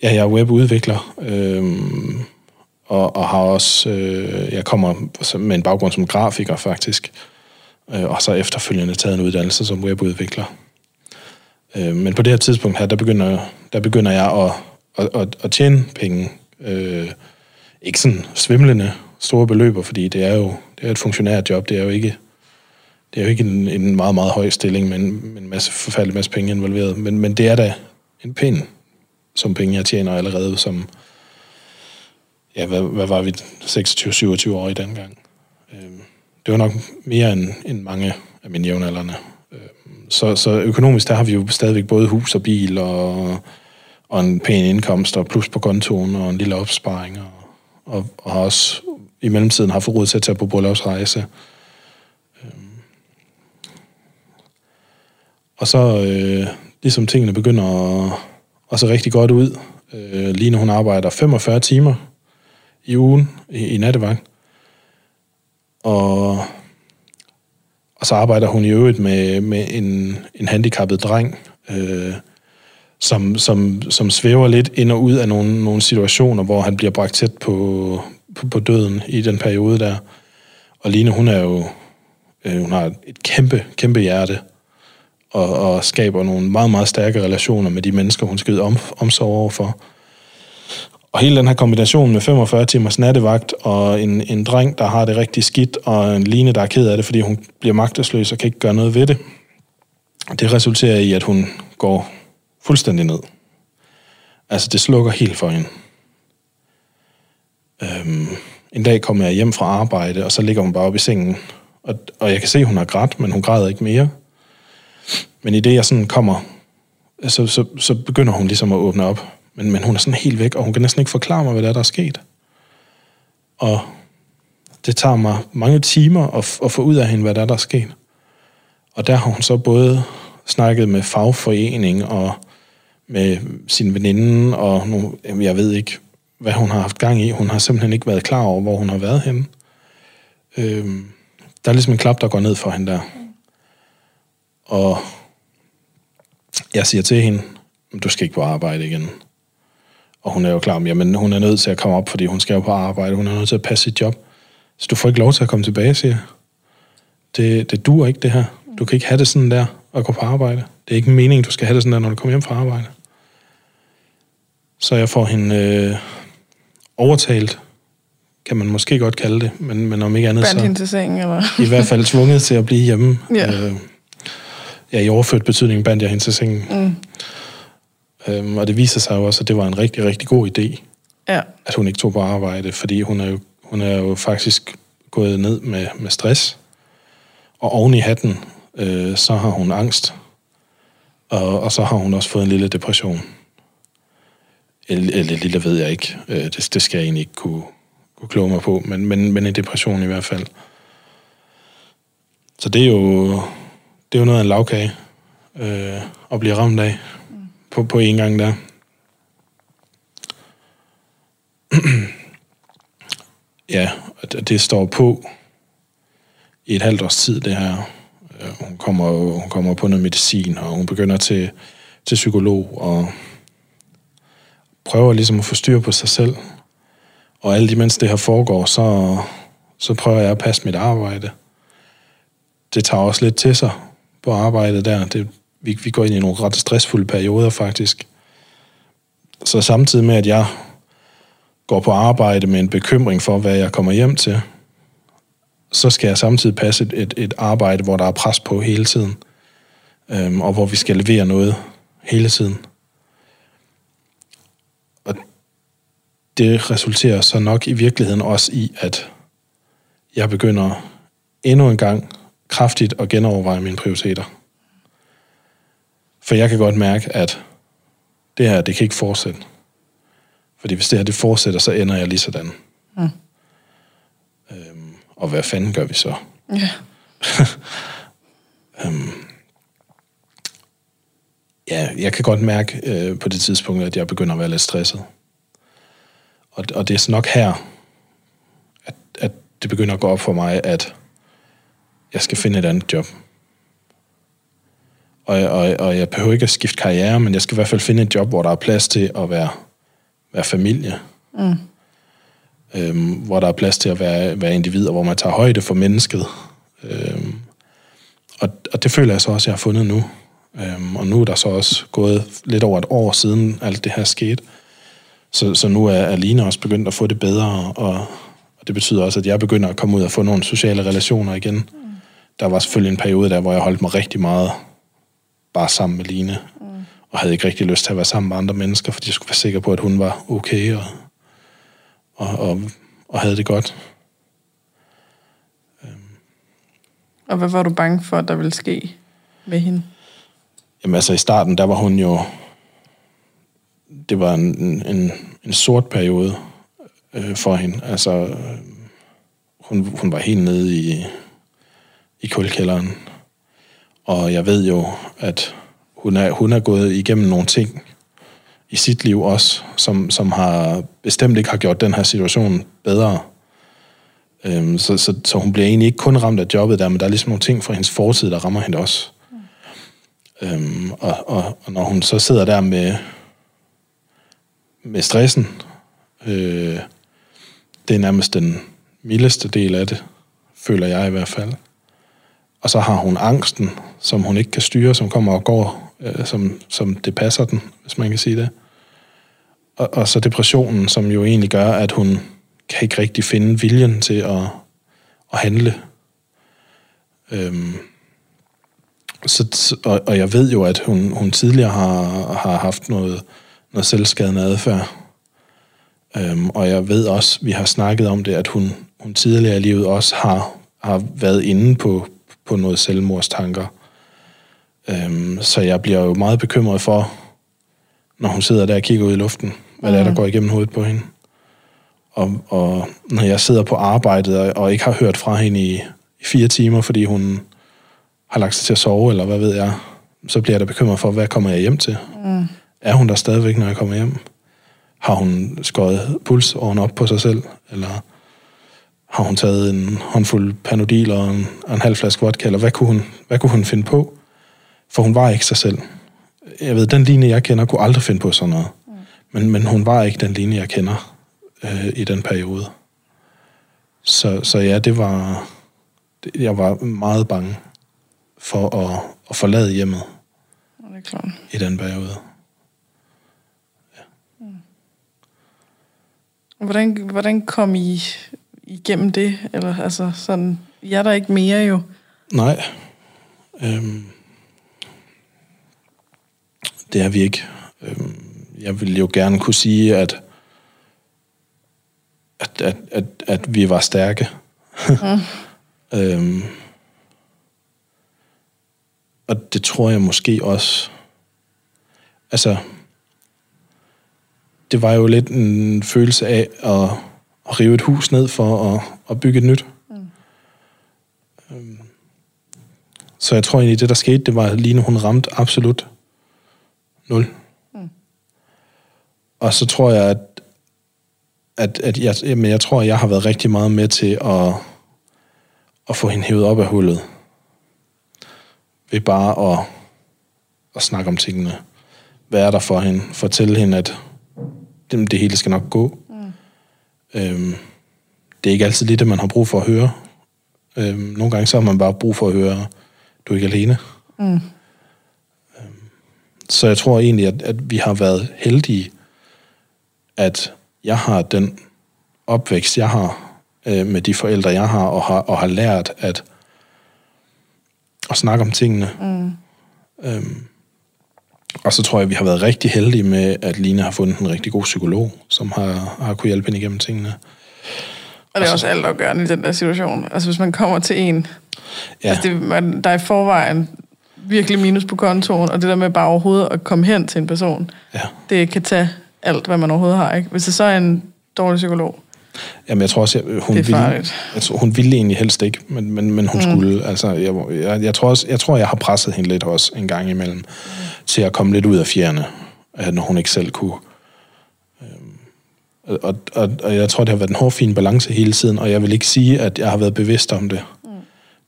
B: Ja, jeg er webudvikler, øh, og, og har også... Øh, jeg kommer med en baggrund som grafiker, faktisk, øh, og så efterfølgende taget en uddannelse som webudvikler. Øh, men på det her tidspunkt her, der begynder, der begynder jeg at, at, at, at tjene penge. Øh, ikke sådan svimlende store beløber, fordi det er jo det er et funktionærjob, det er jo ikke det er jo ikke en, en meget, meget høj stilling, men en masse, forfærdelig masse penge involveret. Men, men det er da en pæn som penge, jeg tjener allerede som, ja, hvad, hvad var vi, 26-27 år i den gang. Øhm, det var nok mere end, end mange af mine jævnaldrende. Øh, så, så økonomisk, der har vi jo stadigvæk både hus og bil og, og en pæn indkomst og plus på kontoen og en lille opsparing og, og, og har også i mellemtiden haft råd til at tage på bryllupsrejse. Øh, og så, øh, ligesom tingene begynder at, at se rigtig godt ud. Øh, nu hun arbejder 45 timer i ugen i, i nattevagt. Og, og så arbejder hun i øvrigt med, med en, en handicappet dreng, øh, som, som, som svæver lidt ind og ud af nogle, nogle situationer, hvor han bliver bragt tæt på, på, på døden i den periode der. Og Line, hun er jo, øh, hun har et kæmpe, kæmpe hjerte, og, og skaber nogle meget, meget stærke relationer med de mennesker, hun skal om, omsorg overfor. Og hele den her kombination med 45 timers nattevagt, og en, en dreng, der har det rigtig skidt, og en Line, der er ked af det, fordi hun bliver magtesløs og kan ikke gøre noget ved det, det resulterer i, at hun går fuldstændig ned. Altså, det slukker helt for hende. Øhm, en dag kommer jeg hjem fra arbejde, og så ligger hun bare oppe i sengen. Og, og jeg kan se, at hun har grædt, men hun græder ikke mere. Men i det, jeg sådan kommer, så, så, så begynder hun ligesom at åbne op. Men, men hun er sådan helt væk, og hun kan næsten ikke forklare mig, hvad der er, der er sket. Og det tager mig mange timer at, at få ud af hende, hvad der er, der er sket. Og der har hun så både snakket med fagforening og med sin veninde, og nu, jeg ved ikke, hvad hun har haft gang i. Hun har simpelthen ikke været klar over, hvor hun har været henne. Øhm, der er ligesom en klap, der går ned for hende der. Og jeg siger til hende, du skal ikke på arbejde igen. Og hun er jo klar, jamen hun er nødt til at komme op, fordi hun skal jo på arbejde, hun er nødt til at passe sit job. Så du får ikke lov til at komme tilbage, siger Det, det duer ikke, det her. Du kan ikke have det sådan der, at gå på arbejde. Det er ikke en mening, du skal have det sådan der, når du kommer hjem fra arbejde. Så jeg får hende øh, overtalt, kan man måske godt kalde det, men, men om ikke andet
A: Bandt så... hende til sengen, eller?
B: I hvert fald tvunget til at blive hjemme. Ja. Øh, ja, i overført betydning bandt jeg hende til sengen. Mm. Øhm, og det viser sig jo også, at det var en rigtig, rigtig god idé, ja. at hun ikke tog på arbejde, fordi hun er jo, hun er jo faktisk gået ned med, med stress. Og oven i hatten, øh, så har hun angst. Og, og så har hun også fået en lille depression. Eller, eller lille ved jeg ikke. Øh, det, det skal jeg egentlig ikke kunne, kunne kloge mig på, men, men, men en depression i hvert fald. Så det er jo, det er jo noget af en lavkage øh, at blive ramt af på, på en gang der. ja, det, det står på i et halvt års tid, det her. Øh, hun kommer, hun kommer på noget medicin, og hun begynder til, til psykolog, og prøver ligesom at få styr på sig selv. Og alt imens det her foregår, så, så prøver jeg at passe mit arbejde. Det tager også lidt til sig på arbejdet der. Det, vi, vi går ind i nogle ret stressfulde perioder faktisk. Så samtidig med, at jeg går på arbejde med en bekymring for, hvad jeg kommer hjem til, så skal jeg samtidig passe et, et, et arbejde, hvor der er pres på hele tiden, øhm, og hvor vi skal levere noget hele tiden. Og det resulterer så nok i virkeligheden også i, at jeg begynder endnu en gang kraftigt at genoverveje mine prioriteter. For jeg kan godt mærke, at det her, det kan ikke fortsætte. Fordi hvis det her, det fortsætter, så ender jeg lige sådan. Mm. Øhm, og hvad fanden gør vi så?
A: Ja.
B: øhm, ja, jeg kan godt mærke øh, på det tidspunkt, at jeg begynder at være lidt stresset. Og, og det er så nok her, at, at det begynder at gå op for mig, at jeg skal finde et andet job. Og, og, og jeg behøver ikke at skifte karriere, men jeg skal i hvert fald finde et job, hvor der er plads til at være, være familie. Mm. Øhm, hvor der er plads til at være, være individ, og hvor man tager højde for mennesket. Øhm, og, og det føler jeg så også, jeg har fundet nu. Øhm, og nu er der så også gået lidt over et år siden alt det her skete. Så, så nu er Aline også begyndt at få det bedre, og, og det betyder også, at jeg begynder at komme ud og få nogle sociale relationer igen. Mm. Der var selvfølgelig en periode der, hvor jeg holdt mig rigtig meget bare sammen med Line, mm. og havde ikke rigtig lyst til at være sammen med andre mennesker, fordi jeg skulle være sikker på, at hun var okay, og, og, og, og havde det godt.
A: Og hvad var du bange for, at der ville ske med hende?
B: Jamen altså i starten, der var hun jo... Det var en, en, en sort periode øh, for hende. Altså, øh, hun, hun var helt nede i, i kulkælderen. Og jeg ved jo, at hun er, hun er gået igennem nogle ting i sit liv også, som, som har bestemt ikke har gjort den her situation bedre. Øhm, så, så, så hun bliver egentlig ikke kun ramt af jobbet der, men der er ligesom nogle ting fra hendes fortid, der rammer hende også. Mm. Øhm, og, og, og når hun så sidder der med, med stressen, øh, det er nærmest den mildeste del af det, føler jeg i hvert fald. Og så har hun angsten, som hun ikke kan styre, som kommer og går, øh, som, som det passer den, hvis man kan sige det. Og, og så depressionen, som jo egentlig gør, at hun kan ikke rigtig finde viljen til at, at handle. Øhm, så, og, og jeg ved jo, at hun, hun tidligere har, har haft noget, noget selvskadende adfærd. Øhm, og jeg ved også, vi har snakket om det, at hun, hun tidligere i livet også har, har været inde på, på noget selvmordstanker. Øhm, så jeg bliver jo meget bekymret for, når hun sidder der og kigger ud i luften, hvad mm. det er, der mm. går igennem hovedet på hende. Og, og når jeg sidder på arbejdet og, og ikke har hørt fra hende i, i fire timer, fordi hun har lagt sig til at sove, eller hvad ved jeg, så bliver jeg da bekymret for, hvad kommer jeg hjem til? Mm. Er hun der stadigvæk, når jeg kommer hjem? Har hun skåret pulsåren op på sig selv? Eller har hun taget en håndfuld panodil og en, og en halv flaske vodka? Eller hvad kunne, hun, hvad kunne hun finde på? For hun var ikke sig selv. Jeg ved, den linje, jeg kender, kunne aldrig finde på sådan noget. Mm. Men, men hun var ikke den linje, jeg kender øh, i den periode. Så, så ja, det var... Jeg var meget bange for at, at forlade hjemmet
A: det er klart.
B: i den periode.
A: Ja. Mm. Hvordan, hvordan kom I igennem det? Eller altså sådan, jeg er der ikke mere jo.
B: Nej. Øhm, det er vi ikke. Øhm, jeg vil jo gerne kunne sige, at at, at, at, at vi var stærke. Mm. øhm, og det tror jeg måske også... Altså, det var jo lidt en følelse af at, at rive et hus ned for at, at bygge et nyt. Mm. Øhm, så jeg tror egentlig, det der skete, det var, at Line hun ramte absolut nul. Mm. Og så tror jeg, at at, at jeg, jamen, jeg tror, at jeg har været rigtig meget med til at, at få hende hævet op af hullet. Ved bare at, at snakke om tingene. Hvad er der for hende? Fortælle hende, at det, det hele skal nok gå. Øhm, det er ikke altid det, man har brug for at høre. Øhm, nogle gange så har man bare brug for at høre, du er ikke alene. Mm. Øhm, så jeg tror egentlig, at, at vi har været heldige, at jeg har den opvækst, jeg har øh, med de forældre, jeg har, og har, og har lært at, at snakke om tingene. Mm. Øhm, og så tror jeg, vi har været rigtig heldige med, at Line har fundet en rigtig god psykolog, som har, har kunne hjælpe hende igennem tingene.
A: Og det er også alt afgørende i den der situation. Altså hvis man kommer til en, ja. altså det, man, der er i forvejen virkelig minus på kontoen, og det der med bare overhovedet at komme hen til en person, ja. det kan tage alt, hvad man overhovedet har. Ikke? Hvis det så er en dårlig psykolog,
B: Jamen, jeg tror også, jeg, hun,
A: Det er
B: ville, jeg tror, hun ville egentlig helst ikke, men, men, men hun mm. skulle. Altså, jeg, jeg, jeg, tror også, jeg tror, jeg har presset hende lidt også en gang imellem, mm. til at komme lidt ud af fjerne, når hun ikke selv kunne. Øhm, og, og, og jeg tror, det har været en hård, fin balance hele tiden, og jeg vil ikke sige, at jeg har været bevidst om det. Mm.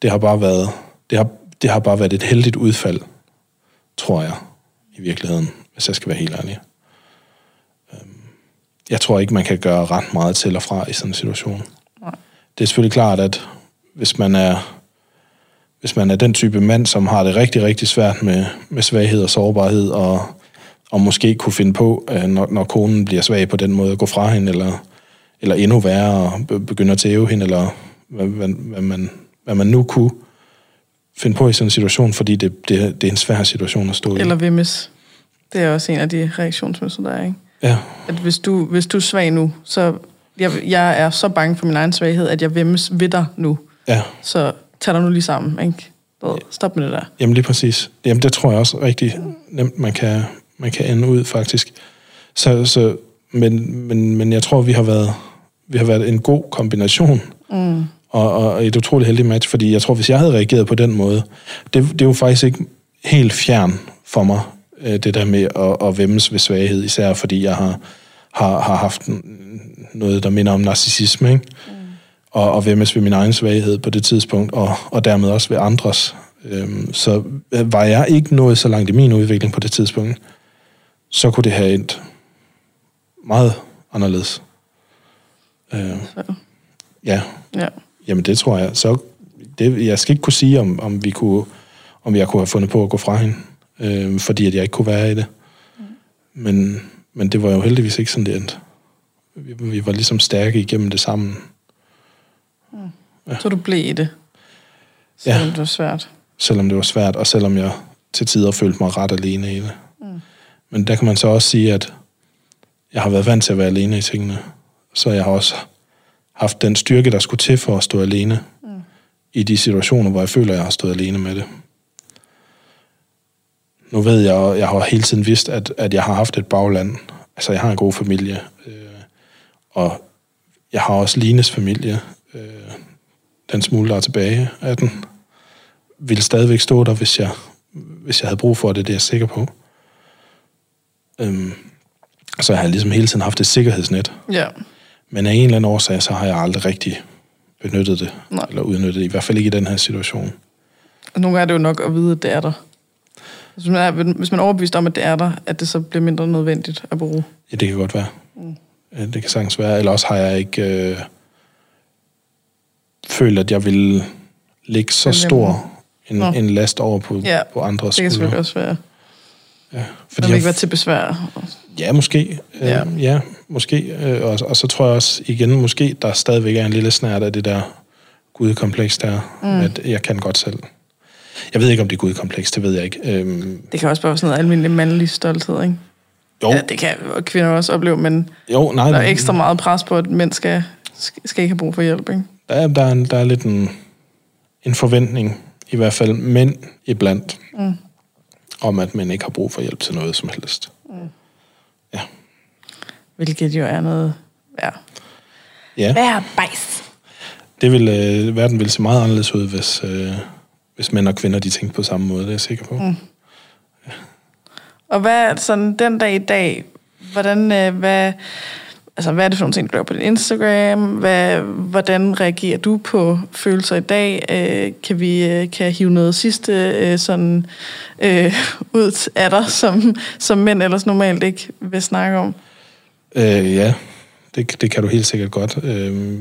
B: Det har bare været, det har, det har bare været et heldigt udfald, tror jeg, i virkeligheden, hvis jeg skal være helt ærlig. Jeg tror ikke, man kan gøre ret meget til og fra i sådan en situation.
A: Nej.
B: Det er selvfølgelig klart, at hvis man er, hvis man er den type mand, som har det rigtig, rigtig svært med, med svaghed og sårbarhed, og, og måske kunne finde på, øh, når, når konen bliver svag på den måde, at gå fra hende, eller, eller endnu værre, og be- begynde at tæve hende, eller hvad, hvad, hvad, man, hvad man nu kunne finde på i sådan en situation, fordi det, det, det er en svær situation at stå i.
A: Eller vimmes. Det er også en af de reaktionsmønstre, der er, ikke?
B: Ja,
A: At hvis du, hvis du er svag nu, så... Jeg, jeg er så bange for min egen svaghed, at jeg vemmes ved dig nu.
B: ja.
A: Så tag dig nu lige sammen, ikke? Stop med det der.
B: Jamen lige præcis. Jamen det tror jeg også rigtig nemt, man kan, man kan ende ud faktisk. Så, så, men, men, men jeg tror, vi har været, vi har været en god kombination. Mm. Og, og et utroligt heldigt match, fordi jeg tror, hvis jeg havde reageret på den måde, det, det er jo faktisk ikke helt fjern for mig, det der med at, at vemmes ved svaghed, især fordi jeg har, har, har haft noget, der minder om narcissisme, ikke? Mm. Og, og vemmes ved min egen svaghed på det tidspunkt, og, og dermed også ved andres. Øhm, så øh, var jeg ikke nået så langt i min udvikling på det tidspunkt, så kunne det have endt meget anderledes. Øh,
A: Så,
B: ja,
A: ja.
B: Jamen det tror jeg. Så det, jeg skal ikke kunne sige, om, om, vi kunne, om jeg kunne have fundet på at gå fra hende, øh, fordi at jeg ikke kunne være i det. Mm. Men, men det var jo heldigvis ikke sådan, det endte. Vi, vi var ligesom stærke igennem det sammen.
A: Så du blev i det. Selvom det var svært.
B: selvom det var svært, og selvom jeg til tider følte mig ret alene i det. Mm. Men der kan man så også sige, at jeg har været vant til at være alene i tingene, så jeg har også haft den styrke, der skulle til for at stå alene mm. i de situationer, hvor jeg føler, at jeg har stået alene med det. Nu ved jeg, jeg har hele tiden vidst, at, at jeg har haft et bagland. Altså, jeg har en god familie, øh, og jeg har også Lines familie. Øh, den smule, der er tilbage af den, ville stadigvæk stå der, hvis jeg, hvis jeg havde brug for det, det er jeg sikker på. Øhm, så jeg har ligesom hele tiden haft et sikkerhedsnet.
A: Ja.
B: Men af en eller anden årsag, så har jeg aldrig rigtig benyttet det,
A: Nej.
B: eller udnyttet det, i hvert fald ikke i den her situation.
A: Og nogle gange er det jo nok at vide, at det er der. Hvis man er, hvis man er overbevist om, at det er der, at det så bliver mindre nødvendigt at bruge.
B: Ja, det kan godt være. Mm. Det kan sagtens være. Eller også har jeg ikke øh, følt, at jeg ville lægge så stor en,
A: Nå.
B: en last over på,
A: Ja,
B: på andres
A: Det kan selvfølgelig
B: skuldre.
A: også være.
B: Ja, fordi
A: vil
B: jeg
A: ikke være til besvær.
B: Ja, måske.
A: Ja,
B: øh, ja måske. Øh, og, og så tror jeg også igen, måske der stadigvæk er en lille snært af det der gudkompleks der, mm. at jeg kan godt selv. Jeg ved ikke, om det er gudkompleks, det ved jeg ikke. Øhm,
A: Det kan også bare være sådan noget almindelig mandlig stolthed, ikke?
B: jo,
A: Ja, det kan kvinder også opleve, men
B: jo, nej,
A: der er ekstra meget pres på, at mænd skal, skal ikke have brug for hjælp, ikke?
B: Der er, der er, en, der er lidt en, en forventning, i hvert fald mænd iblandt, mm. om at mænd ikke har brug for hjælp til noget som helst. Ja.
A: Hvilket jo er noget ja.
B: ja.
A: Vær bejs.
B: Det vil, øh, verden vil se meget anderledes ud, hvis, øh, hvis mænd og kvinder de tænkte på samme måde, det er jeg sikker på. Mm.
A: Og hvad sådan den dag i dag, hvordan, øh, hvad, altså, hvad er det for nogle ting, du gør på din Instagram? Hvad, hvordan reagerer du på følelser i dag? Øh, kan vi øh, kan hive noget sidste øh, sådan, øh, ud af dig, som, som mænd ellers normalt ikke vil snakke om?
B: Øh, ja, det, det kan du helt sikkert godt. Øh,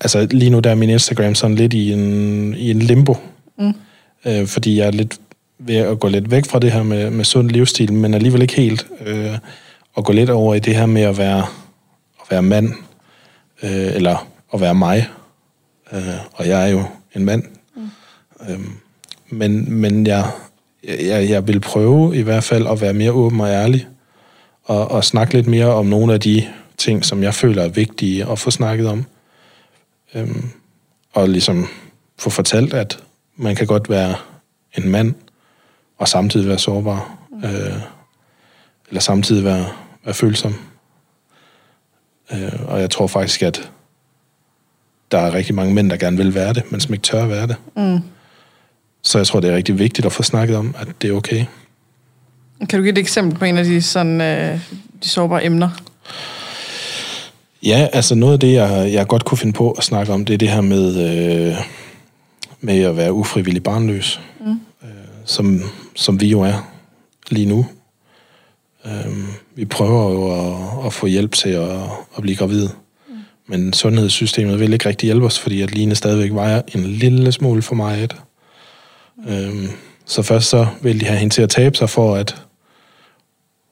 B: altså lige nu der er min Instagram sådan lidt i en, i en limbo. Mm. Øh, fordi jeg er lidt ved at gå lidt væk fra det her med, med sund livsstil, men alligevel ikke helt. Øh, og gå lidt over i det her med at være, at være mand, øh, eller at være mig. Øh, og jeg er jo en mand. Mm. Øh, men men jeg, jeg, jeg vil prøve i hvert fald at være mere åben og ærlig og, og snakke lidt mere om nogle af de ting, som jeg føler er vigtige at få snakket om. Øhm, og ligesom få fortalt, at man kan godt være en mand, og samtidig være sårbar, øh, eller samtidig være, være følsom. Øh, og jeg tror faktisk, at der er rigtig mange mænd, der gerne vil være det, men som ikke tør at være det. Mm. Så jeg tror, det er rigtig vigtigt at få snakket om, at det er okay.
A: Kan du give et eksempel på en af de, sådan, øh, de sårbare emner?
B: Ja, altså noget af det, jeg, jeg godt kunne finde på at snakke om, det er det her med, øh, med at være ufrivillig barnløs, mm. øh, som, som vi jo er lige nu. Øh, vi prøver jo at, at få hjælp til at, at blive gravid. Mm. Men sundhedssystemet vil ikke rigtig hjælpe os, fordi at Line stadigvæk vejer en lille smule for meget. Mm. Øh, så først så vil de have hende til at tabe sig for, at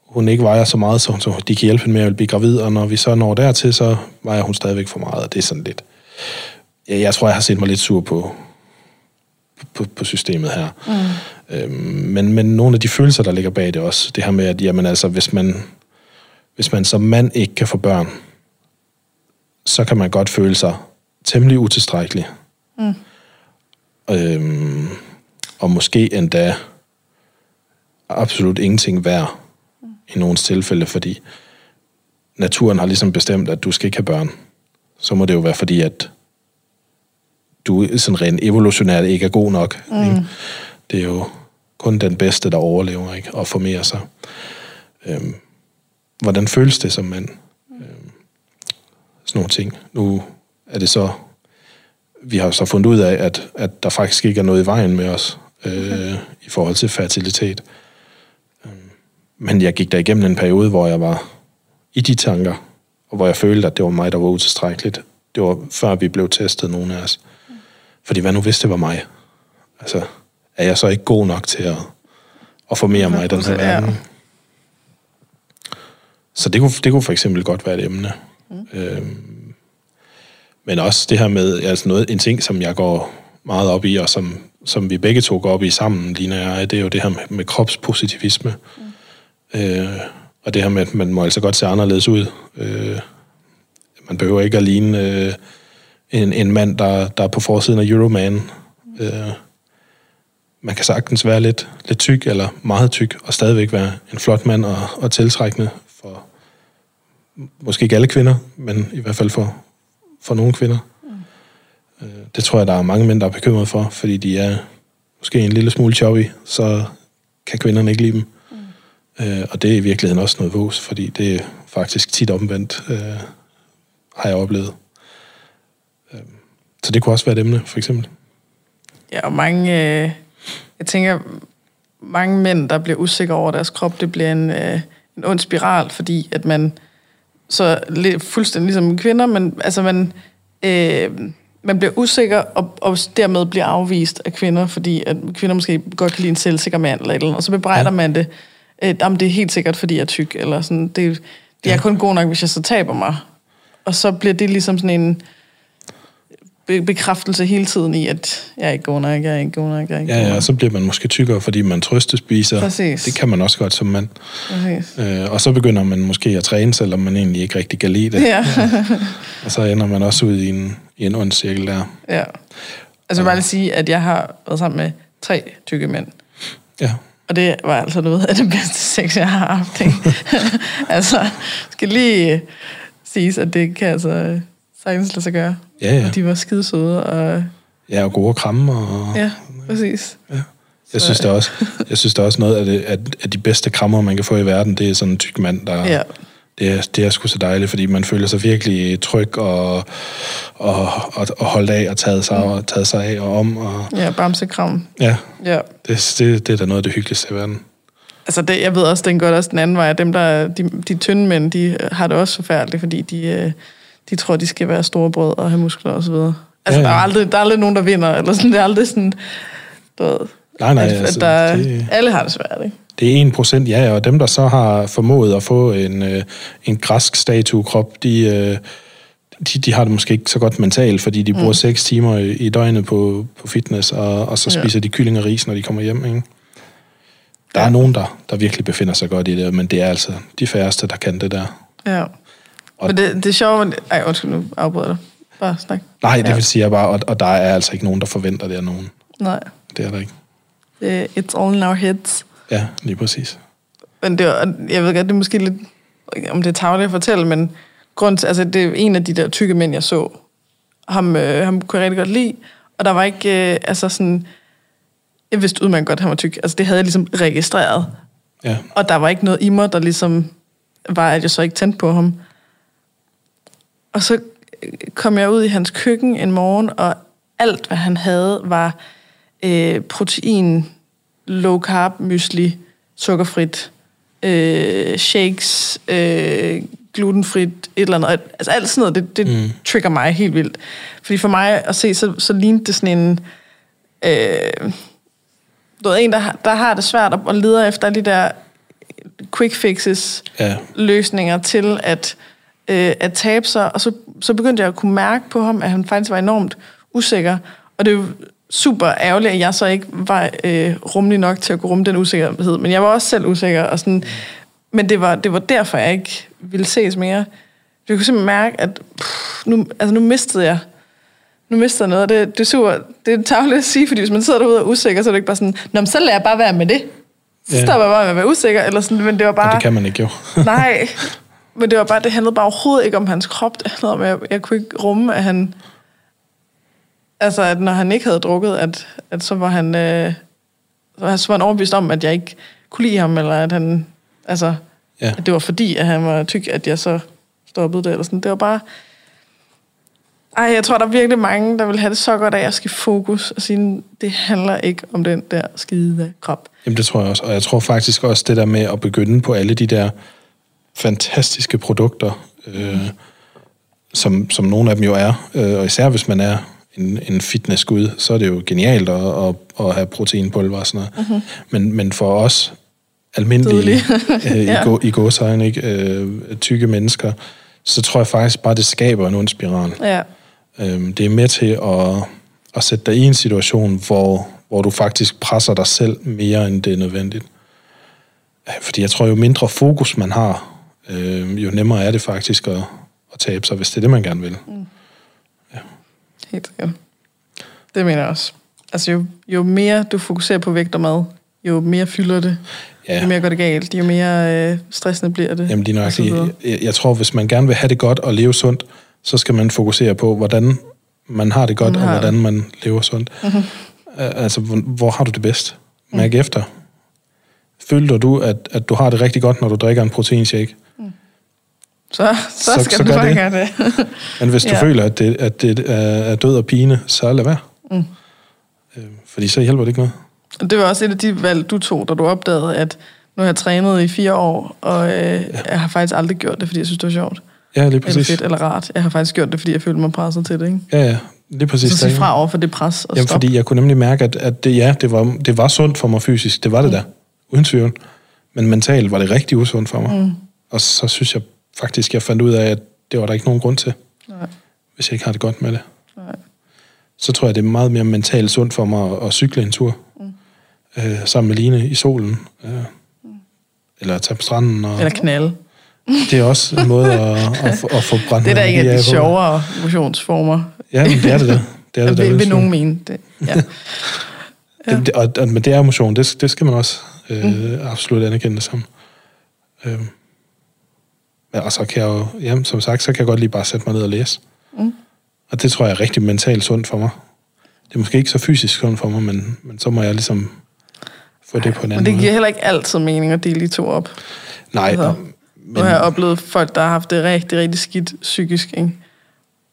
B: hun ikke vejer så meget, så, så de kan hjælpe hende med at blive gravid, og når vi så når dertil, så vejer hun stadigvæk for meget, og det er sådan lidt... Ja, jeg tror, jeg har set mig lidt sur på, på, på systemet her. Mm. Øhm, men, men nogle af de følelser, der ligger bag det også, det her med, at jamen, altså, hvis, man, hvis man som mand ikke kan få børn, så kan man godt føle sig temmelig utilstrækkelig. Mm. Øhm, og måske endda absolut ingenting værd i nogle tilfælde, fordi naturen har ligesom bestemt, at du skal ikke have børn. Så må det jo være fordi, at du sådan rent evolutionært ikke er god nok. Mm. Ikke? Det er jo kun den bedste, der overlever ikke? og formerer sig. Øhm, hvordan føles det som mand? Øhm, sådan nogle ting. Nu er det så... Vi har så fundet ud af, at, at der faktisk ikke er noget i vejen med os øh, okay. i forhold til fertilitet. Men jeg gik der igennem en periode, hvor jeg var i de tanker, og hvor jeg følte, at det var mig, der var utilstrækkeligt. Det var før vi blev testet, nogle af os. Fordi hvad nu hvis det var mig? Altså, er jeg så ikke god nok til at, at formere mig i den her verden? Så det kunne, det kunne for eksempel godt være et emne. Mm. Øhm, men også det her med, altså noget, en ting, som jeg går meget op i, og som, som vi begge to går op i sammen, Lina og jeg, det er jo det her med, med kropspositivisme. Mm. Øh, og det her med, at man må altså godt se anderledes ud. Øh, man behøver ikke at ligne øh, en, en mand, der, der er på forsiden af Euroman. Øh, man kan sagtens være lidt, lidt tyk eller meget tyk, og stadigvæk være en flot mand og, og tiltrækkende for måske ikke alle kvinder, men i hvert fald for, for nogle kvinder. Mm. Øh, det tror jeg, der er mange mænd, der er bekymret for, fordi de er måske en lille smule choppy, så kan kvinderne ikke lide dem. Øh, og det er i virkeligheden også noget vås, fordi det er faktisk tit omvendt, øh, har jeg oplevet. Så det kunne også være et emne, for eksempel.
A: Ja, og mange, øh, jeg tænker, mange mænd, der bliver usikre over deres krop, det bliver en, øh, en ond spiral, fordi at man så fuldstændig ligesom kvinder, men altså man, øh, man bliver usikker og, og dermed bliver afvist af kvinder, fordi at kvinder måske godt kan lide en selvsikker mand eller et eller andet, og så bebrejder ja. man det øh, jamen, det er helt sikkert, fordi jeg er tyk, eller sådan, det, det ja. er kun god nok, hvis jeg så taber mig. Og så bliver det ligesom sådan en bekræftelse hele tiden i, at jeg er ikke god nok, jeg er ikke god nok, jeg er ikke
B: Ja, ja, og så bliver man måske tykkere, fordi man trøstespiser. Præcis. Det kan man også godt som mand. Præcis. Øh, og så begynder man måske at træne, selvom man egentlig ikke rigtig kan lide det. Ja. og så ender man også ud i en, i en ond cirkel der.
A: Ja. Altså, jeg vil bare lige sige, at jeg har været sammen med tre tykke mænd. Ja. Og det var altså noget af det bedste sex, jeg har haft. Ikke? altså, skal lige siges, at det kan altså sagtens lade sig gøre. Ja, ja. Og de var skide søde. Og...
B: Ja, og gode krammer. Og...
A: Ja, præcis. Ja.
B: Jeg synes, det er også, jeg synes, det er også noget af, det, at, at de bedste krammer, man kan få i verden, det er sådan en tyk mand, der, ja det er, det er sgu så dejligt, fordi man føler sig virkelig tryg og, og, og, og holdt af og taget sig, mm. og taget sig af og om. Og,
A: ja, bamsekram.
B: Ja, ja. Det, det, det er da noget af det hyggeligste i verden.
A: Altså, det, jeg ved også, den går også den anden vej. Dem, der, de, de tynde mænd, de har det også forfærdeligt, fordi de, øh, de tror, de skal være store brød og have muskler og så videre. Altså, ja, ja. Der, er aldrig, der er aldrig nogen, der vinder, eller sådan. Det er aldrig sådan, du ved, nej, nej, at, altså, at der, det... alle har det svært, ikke?
B: Det er 1 procent, ja, og dem, der så har formået at få en, øh, en græsk statuekrop, de, øh, de, de har det måske ikke så godt mentalt, fordi de bruger mm. 6 timer i, i døgnet på, på fitness, og, og så spiser ja. de kylling og ris, når de kommer hjem, ikke? Der ja. er nogen, der, der virkelig befinder sig godt i det, men det er altså de færreste, der kan det der.
A: Ja. Og men det, det er sjovt... Ej, undskyld, nu afbryder dig. Bare snak.
B: Nej, det ja. vil sige bare, og, og der er altså ikke nogen, der forventer det af nogen.
A: Nej.
B: Det er der ikke.
A: It's all in our heads.
B: Ja, lige præcis.
A: Men det jeg ved godt, det er måske lidt, om det er tageligt at fortælle, men grund til, altså det er en af de der tykke mænd, jeg så. Ham, øh, ham kunne jeg rigtig godt lide, og der var ikke, øh, altså sådan, jeg vidste udmærket godt, at han var tyk. Altså det havde jeg ligesom registreret.
B: Ja.
A: Og der var ikke noget i mig, der ligesom var, at jeg så ikke tændte på ham. Og så kom jeg ud i hans køkken en morgen, og alt, hvad han havde, var øh, protein, low carb, mysli, sukkerfrit, øh, shakes, øh, glutenfrit, et eller andet. Altså alt sådan noget, det, det mm. trigger mig helt vildt. Fordi for mig at se, så, så lignede det sådan en... Øh, du ved, en, der, har- der har det svært at, at lede efter de der quick fixes,
B: Ja.
A: løsninger til at, øh, at tabe sig. Og så, så begyndte jeg at kunne mærke på ham, at han faktisk var enormt usikker. Og det er jo super ærgerligt, at jeg så ikke var øh, rummelig nok til at kunne rumme den usikkerhed. Men jeg var også selv usikker. Og sådan, men det var, det var derfor, jeg ikke ville ses mere. Jeg kunne simpelthen mærke, at pff, nu, altså nu mistede jeg nu mister jeg noget. og Det, det er super, det er tageligt at sige, fordi hvis man sidder derude og er usikker, så er det ikke bare sådan, Nå, men så lader jeg bare være med det. Så
B: Ja.
A: stopper jeg bare med at være usikker, eller sådan, men det var bare...
B: det kan man ikke jo.
A: Nej, men det var bare, det handlede bare overhovedet ikke om hans krop. Det handlede om, at jeg, jeg kunne ikke rumme, at han... Altså, at når han ikke havde drukket, at, at så var han... Øh, så var han overbevist om, at jeg ikke kunne lide ham, eller at han... Altså,
B: Ja.
A: at det var fordi, at han var tyk, at jeg så stoppede det, eller sådan. Det var bare... Ej, jeg tror, der er virkelig mange, der vil have det så godt af at skifte fokus og sige, det handler ikke om den der skide krop.
B: Jamen det tror jeg også. Og jeg tror faktisk også det der med at begynde på alle de der fantastiske produkter, øh, som, som nogle af dem jo er, øh, og især hvis man er en, en fitnessgud, så er det jo genialt at, at, at have proteinpulver og sådan noget. Mm-hmm. Men, men for os almindelige, øh, i,
A: Ja.
B: gå, i gåsøjne, ikke, øh, tykke mennesker, så tror jeg faktisk bare, det skaber en ond spiral.
A: Ja,
B: Øhm, det er med til at, at sætte dig i en situation, hvor, hvor du faktisk presser dig selv mere, end det er nødvendigt. Øh, Fordi jeg tror, jo mindre fokus man har, øh, jo nemmere er det faktisk at, at tabe sig, hvis det er det, man gerne vil.
A: helt sikkert. Det mener jeg også. Altså, jo, jo mere du fokuserer på vægt og mad, jo mere fylder det.
B: Ja.
A: Jo mere går det galt, jo mere øh, stressende bliver det.
B: Jamen lige
A: og
B: nøjagtigt.
A: videre.
B: Jeg, jeg tror, hvis man gerne vil have det godt og leve sundt, så skal man fokusere på, hvordan man har det godt,
A: Man
B: og
A: har
B: hvordan man lever sundt. Mm-hmm. Altså, hvor, hvor har du det bedst? Mærk mm. efter. Føler du, at, at du har det rigtig godt, når du drikker en proteinshake?
A: Så, så,
B: Så-
A: så skal
B: så
A: du bare
B: det.
A: gøre det.
B: Men hvis du
A: Ja.
B: føler, at det, at det er død og pine, så lad være. Mm. Øh, fordi så hjælper det ikke noget.
A: Og det var også et af de valg, du tog, da du opdagede, at nu har jeg trænet i fire år, og øh, ja. jeg har faktisk aldrig gjort det, fordi jeg synes, det var sjovt.
B: Ja, lige
A: Eller
B: præcis.
A: fedt, eller rart. Jeg har faktisk gjort det, fordi jeg følte mig presset til det, ikke?
B: Ja, ja, lige præcis.
A: Så sig fra over for det pres og
B: Jamen,
A: stop.
B: fordi jeg kunne nemlig mærke, at, at det, ja, det var, det var sundt for mig fysisk. Det var det
A: Mm.
B: der, uden tvivl. Men mentalt var det rigtig usundt for mig. Mm. Og så synes jeg faktisk, jeg fandt ud af, at det var der ikke nogen grund til,
A: Nej,
B: hvis jeg ikke har det godt med det.
A: nej.
B: Så tror jeg, det er meget mere mentalt sundt for mig at, at cykle en tur. Mm. Øh, sammen med Line i solen. Øh, eller tage på stranden. Og,
A: Eller knalde.
B: Det er også en måde at, at, få- at få brændt
A: Det er da en af de sjovere motionsformer.
B: Ja, men det er det da. Det er det, da,
A: vil, vil nogen mene. Det, ja.
B: Det, det, og, og, men det er motion, det, det skal man også øh, mm. absolut anerkende det som. Øh, men, og så kan jeg jo, ja, som sagt, så kan jeg godt lige bare sætte mig ned og læse. Mm. Og det tror jeg er rigtig mentalt sundt for mig. Det er måske ikke så fysisk sundt for mig, men, men så må jeg ligesom få det på en
A: Men
B: anden
A: det
B: måde.
A: giver heller ikke altid mening at dele de to op.
B: Nej,
A: Altså,
B: og,
A: Nu har jeg oplevet folk, der har haft det rigtig, rigtig skidt psykisk, ikke?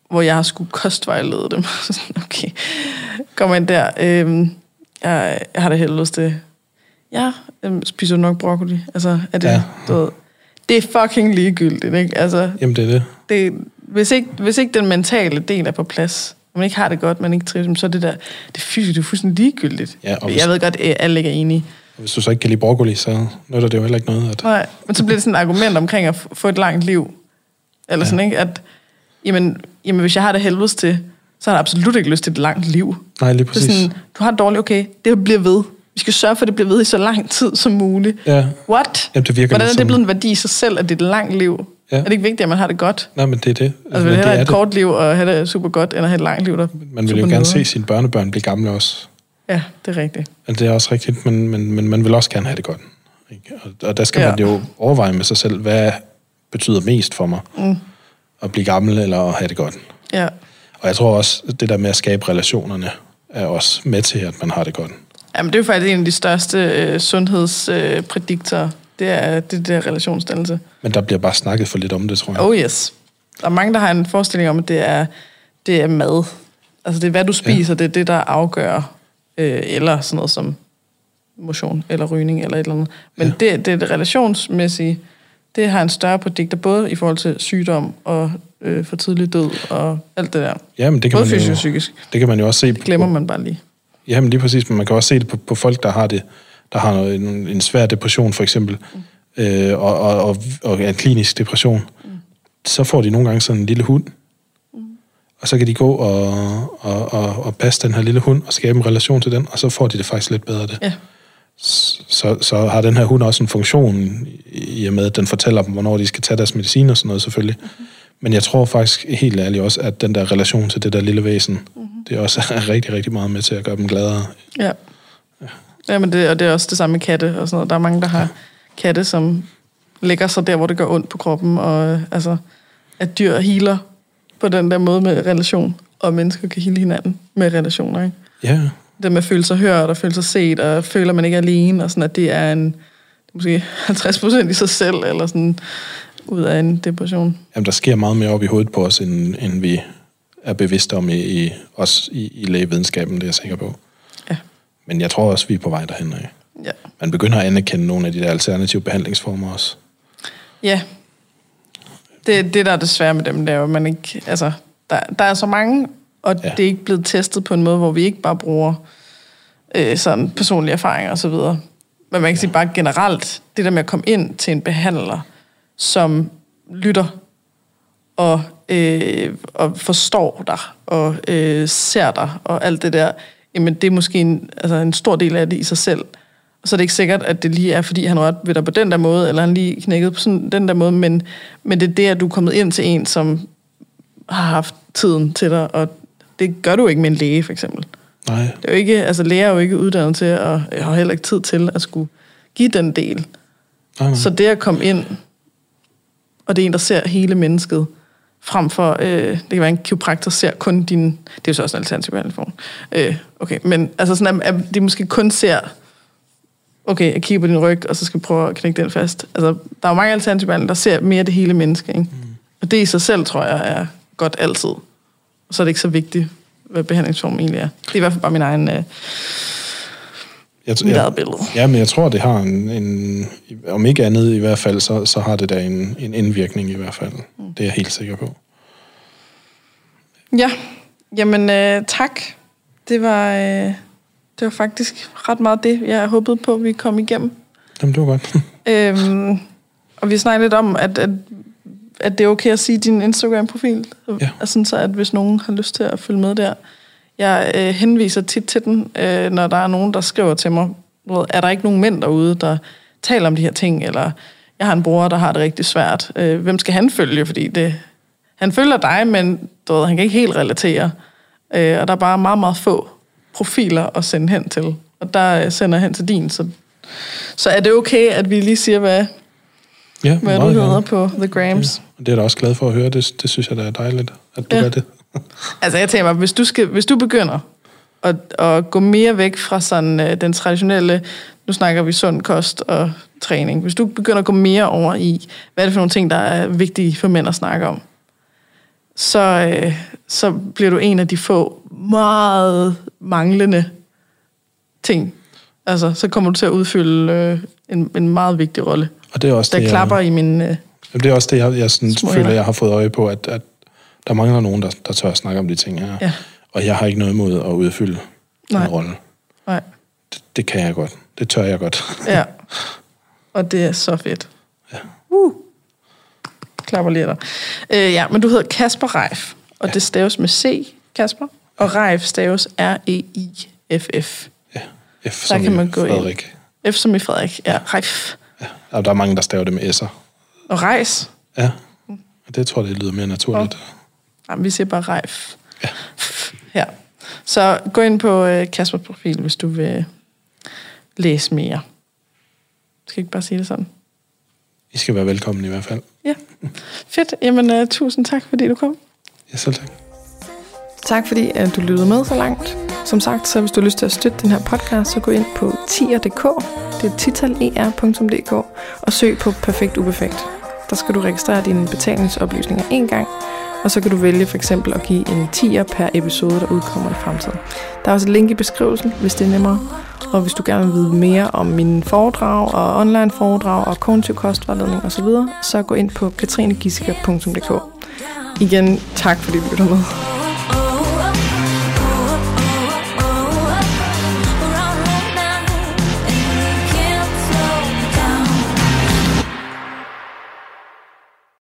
A: hvor jeg har skulle kostvejlede dem. Okay, kommer ind der. Øhm, jeg, jeg har det det. Ja, øhm, spiser du nok broccoli? Altså, er det,
B: Ja.
A: du ved, det er fucking ligegyldigt, ikke? Altså,
B: jamen det er det.
A: det, hvis, ikke, hvis ikke den mentale del er på plads, og man ikke har det godt, man ikke trives, så er det der, det fysisk, det er fuldstændig ligegyldigt.
B: Ja, og hvis-
A: jeg ved godt, at alle ikke er enige.
B: Og hvis du så ikke kan lide broccoli, så nytter det jo heller ikke noget. At,
A: Nej, men så bliver det sådan et argument omkring at få et langt liv. Eller
B: Ja.
A: sådan, ikke? At, jamen, jamen, hvis jeg har det helvedes til, så har jeg absolut ikke lyst til et langt liv.
B: nej, lige
A: Det er
B: præcis.
A: sådan, du har det dårligt, okay, det bliver ved. Vi skal sørge for, at det bliver ved i så lang tid som muligt.
B: Ja,
A: What?
B: Jamen, det virker
A: Hvordan er det
B: som-
A: blevet en værdi i sig selv, at det er et langt liv?
B: Ja.
A: Er det ikke vigtigt, at man har det godt?
B: nej, men det er det.
A: Altså,
B: Men
A: vil
B: det
A: have et
B: det.
A: kort liv og have det super godt, at have et langt liv, der
B: Man vil jo gerne
A: nederen?
B: se sine børnebørn blive gamle også.
A: Ja, det er rigtigt.
B: Altså, det er også rigtigt, men, men, men man vil også gerne have det godt. Ikke? Og, og der skal ja. Man jo overveje med sig selv, hvad betyder mest for mig. Mm. At blive gammel eller at have det godt.
A: Ja.
B: Og jeg tror også, det der med at skabe relationerne, er også med til, at man har det godt.
A: Jamen, det er jo faktisk en af de største øh, sundhedsprædiktorer. Øh, det er det der relationsdannelse.
B: Men der bliver bare snakket for lidt om det, tror jeg.
A: Oh yes. Der er mange, der har en forestilling om, at det er, det er mad. Altså, det er, hvad du spiser, ja. det er det, der afgør. Øh, eller sådan noget som motion, eller rygning, eller et eller andet. Men ja. det, det det relationsmæssige, det har en større prædikter, både i forhold til sygdom og øh, for tidlig død og alt det der.
B: Jamen, det kan
A: både
B: man
A: fysisk
B: jo,
A: og psykisk.
B: Det kan man jo også se.
A: Det glemmer man bare lige.
B: Jamen, lige præcis, men man kan også se det på, på folk, der har det, der har en, en svær depression, for eksempel, mm. øh, og, og, og, og en klinisk depression. Mm. Så får de nogle gange sådan en lille hund, mm. og så kan de gå og, og, og, og passe den her lille hund, og skabe en relation til den, og så får de det faktisk lidt bedre det.
A: Ja.
B: Så, så har den her hund også en funktion, i og med, at den fortæller dem, hvornår de skal tage deres medicin og sådan noget, selvfølgelig. Mm-hmm. Men jeg tror faktisk helt ærligt også, at den der relation til det der lille væsen, mm-hmm. det er også er rigtig, rigtig meget med til at gøre dem gladere.
A: Ja. ja. ja men det, og det er også det samme med katte og sådan noget. Der er mange, der har ja. katte, som lægger sig der, hvor det gør ondt på kroppen, og altså, at dyr healer på den der måde med relation, og mennesker kan hele hinanden med relationer, ikke?
B: Ja.
A: Det med at føle sig hørt, og føle sig set, og føler man ikke er alene, og sådan, at det er en, måske 50 procent i sig selv, eller sådan, ud af en depression.
B: Jamen, der sker meget mere op i hovedet på os, end, end vi er bevidste om i, i, os i, i lægevidenskaben, det er jeg sikker på.
A: Ja.
B: Men jeg tror også, vi er på vej derhen af.
A: Ja.
B: Man begynder at anerkende nogle af de der alternative behandlingsformer også.
A: Ja. Det, det der er det svære med dem, det er jo, at man ikke... Altså, der, der er så mange, og ja. det er ikke blevet testet på en måde, hvor vi ikke bare bruger øh, sådan personlige erfaringer og så videre. Men man kan ja. sige bare generelt, det der med at komme ind til en behandler, som lytter og, øh, og forstår dig og øh, ser dig og alt det der, jamen det er måske en, altså en stor del af det i sig selv. Og så er det ikke sikkert, at det lige er, fordi han rørte ved dig på den der måde, eller han lige knækkede på sådan den der måde, men, men det er det, at du er kommet ind til en, som har haft tiden til dig, og det gør du ikke med en læge, for eksempel.
B: Nej.
A: Det er jo ikke, altså læger er jo ikke uddannet til, og har heller ikke tid til at skulle give den del.
B: Nej, nej.
A: Så det at komme ind og det er en, der ser hele mennesket, frem for, øh, det kan være en kiropraktor ser kun din, det er jo så også en alternativ behandlingsform, øh, okay, men altså sådan, at, at de måske kun ser, okay, jeg kigger på din ryg, og så skal vi prøve at knække den fast. Altså, der er jo mange alternative behandlere, der ser mere det hele menneske, ikke? Mm. Og det i sig selv, tror jeg, er godt altid. Og så er det ikke så vigtigt, hvad behandlingsformen egentlig er. Det er i hvert fald bare min egen... Øh,
B: jeg,
A: mit eget billede.
B: Ja, men jeg tror, det har en, en om ikke andet i hvert fald, så, så har det da en, en indvirkning i hvert fald. Mm. Det er jeg helt sikker på.
A: Ja, jamen øh, tak. Det var, øh, det var faktisk ret meget det, jeg håbede på, at vi kom igennem.
B: Jamen, det var godt.
A: øhm, og vi snakkede lidt om, at, at, at det er okay at sige din Instagram-profil.
B: Ja.
A: Altså, så at hvis nogen har lyst til at følge med der, jeg øh, henviser tit til den, øh, når der er nogen, der skriver til mig, ved, er der ikke nogen mænd derude, der taler om de her ting, eller jeg har en bror, der har det rigtig svært. Øh, hvem skal han følge? Fordi det, han følger dig, men du ved, han kan ikke helt relatere. Øh, og der er bare meget, meget få profiler at sende hen til. Og der øh, sender jeg hen til din. Så, så er det okay, at vi lige siger, hvad,
B: ja,
A: hvad du hedder på The Grams?
B: Ja, det er jeg da også glad for at høre. Det, det synes jeg, da er dejligt, at du ja. gør det.
A: altså jeg tænker mig, hvis du, skal, hvis du begynder at, at gå mere væk fra sådan uh, den traditionelle, nu snakker vi sund kost og træning, hvis du begynder at gå mere over i, hvad er det for nogle ting, der er vigtige for mænd at snakke om, så, uh, så bliver du en af de få meget manglende ting. Altså, så kommer du til at udfylde uh, en, en meget vigtig rolle.
B: Og det er også
A: der
B: det,
A: klapper
B: jeg,
A: i min uh,
B: Det er også det, jeg, jeg sådan føler, jeg har fået øje på, at, at der mangler nogen, der, der tør at snakke om de ting her.
A: Ja.
B: Og jeg har ikke noget imod at udfylde
A: Nej.
B: en rolle.
A: Nej.
B: Det, det kan jeg godt. Det tør jeg godt.
A: Ja. Og det er så fedt.
B: Ja.
A: Uh. Klapper lige der. Øh, ja, men du hedder Kasper Reif, og ja. det staves med C, Kasper, og Reif staves R-E-I-F-F.
B: Ja, F som
A: kan
B: i
A: man gå ind.
B: Frederik.
A: F som i Frederik, ja, Reif.
B: Ja. Og der er mange, der staver det med S'er.
A: Og Rejs.
B: Ja, og det tror jeg, det lyder mere naturligt.
A: Jamen, vi siger bare Reif.
B: Ja.
A: Ja. Så gå ind på øh, Kaspers profil, hvis du vil læse mere. Skal jeg ikke bare sige det sådan?
B: I skal være velkommen i hvert fald.
A: Ja, fedt. Jamen, uh, tusind tak, fordi du kom.
B: Ja, selv tak.
A: Tak fordi at du lyttede med så langt. Som sagt, så hvis du har lyst til at støtte den her podcast, så gå ind på tier.dk, det er titaler.dk, og søg på Perfekt Uperfekt. Der skal du registrere dine betalingsoplysninger en gang, og så kan du vælge for eksempel at give en tier per episode, der udkommer i fremtiden. Der er også et link i beskrivelsen, hvis det er nemmere. Og hvis du gerne vil vide mere om mine foredrag og online foredrag og kognitiv kostvejledning osv., så gå ind på katrinegisker.dk. Igen, tak fordi du lytter med.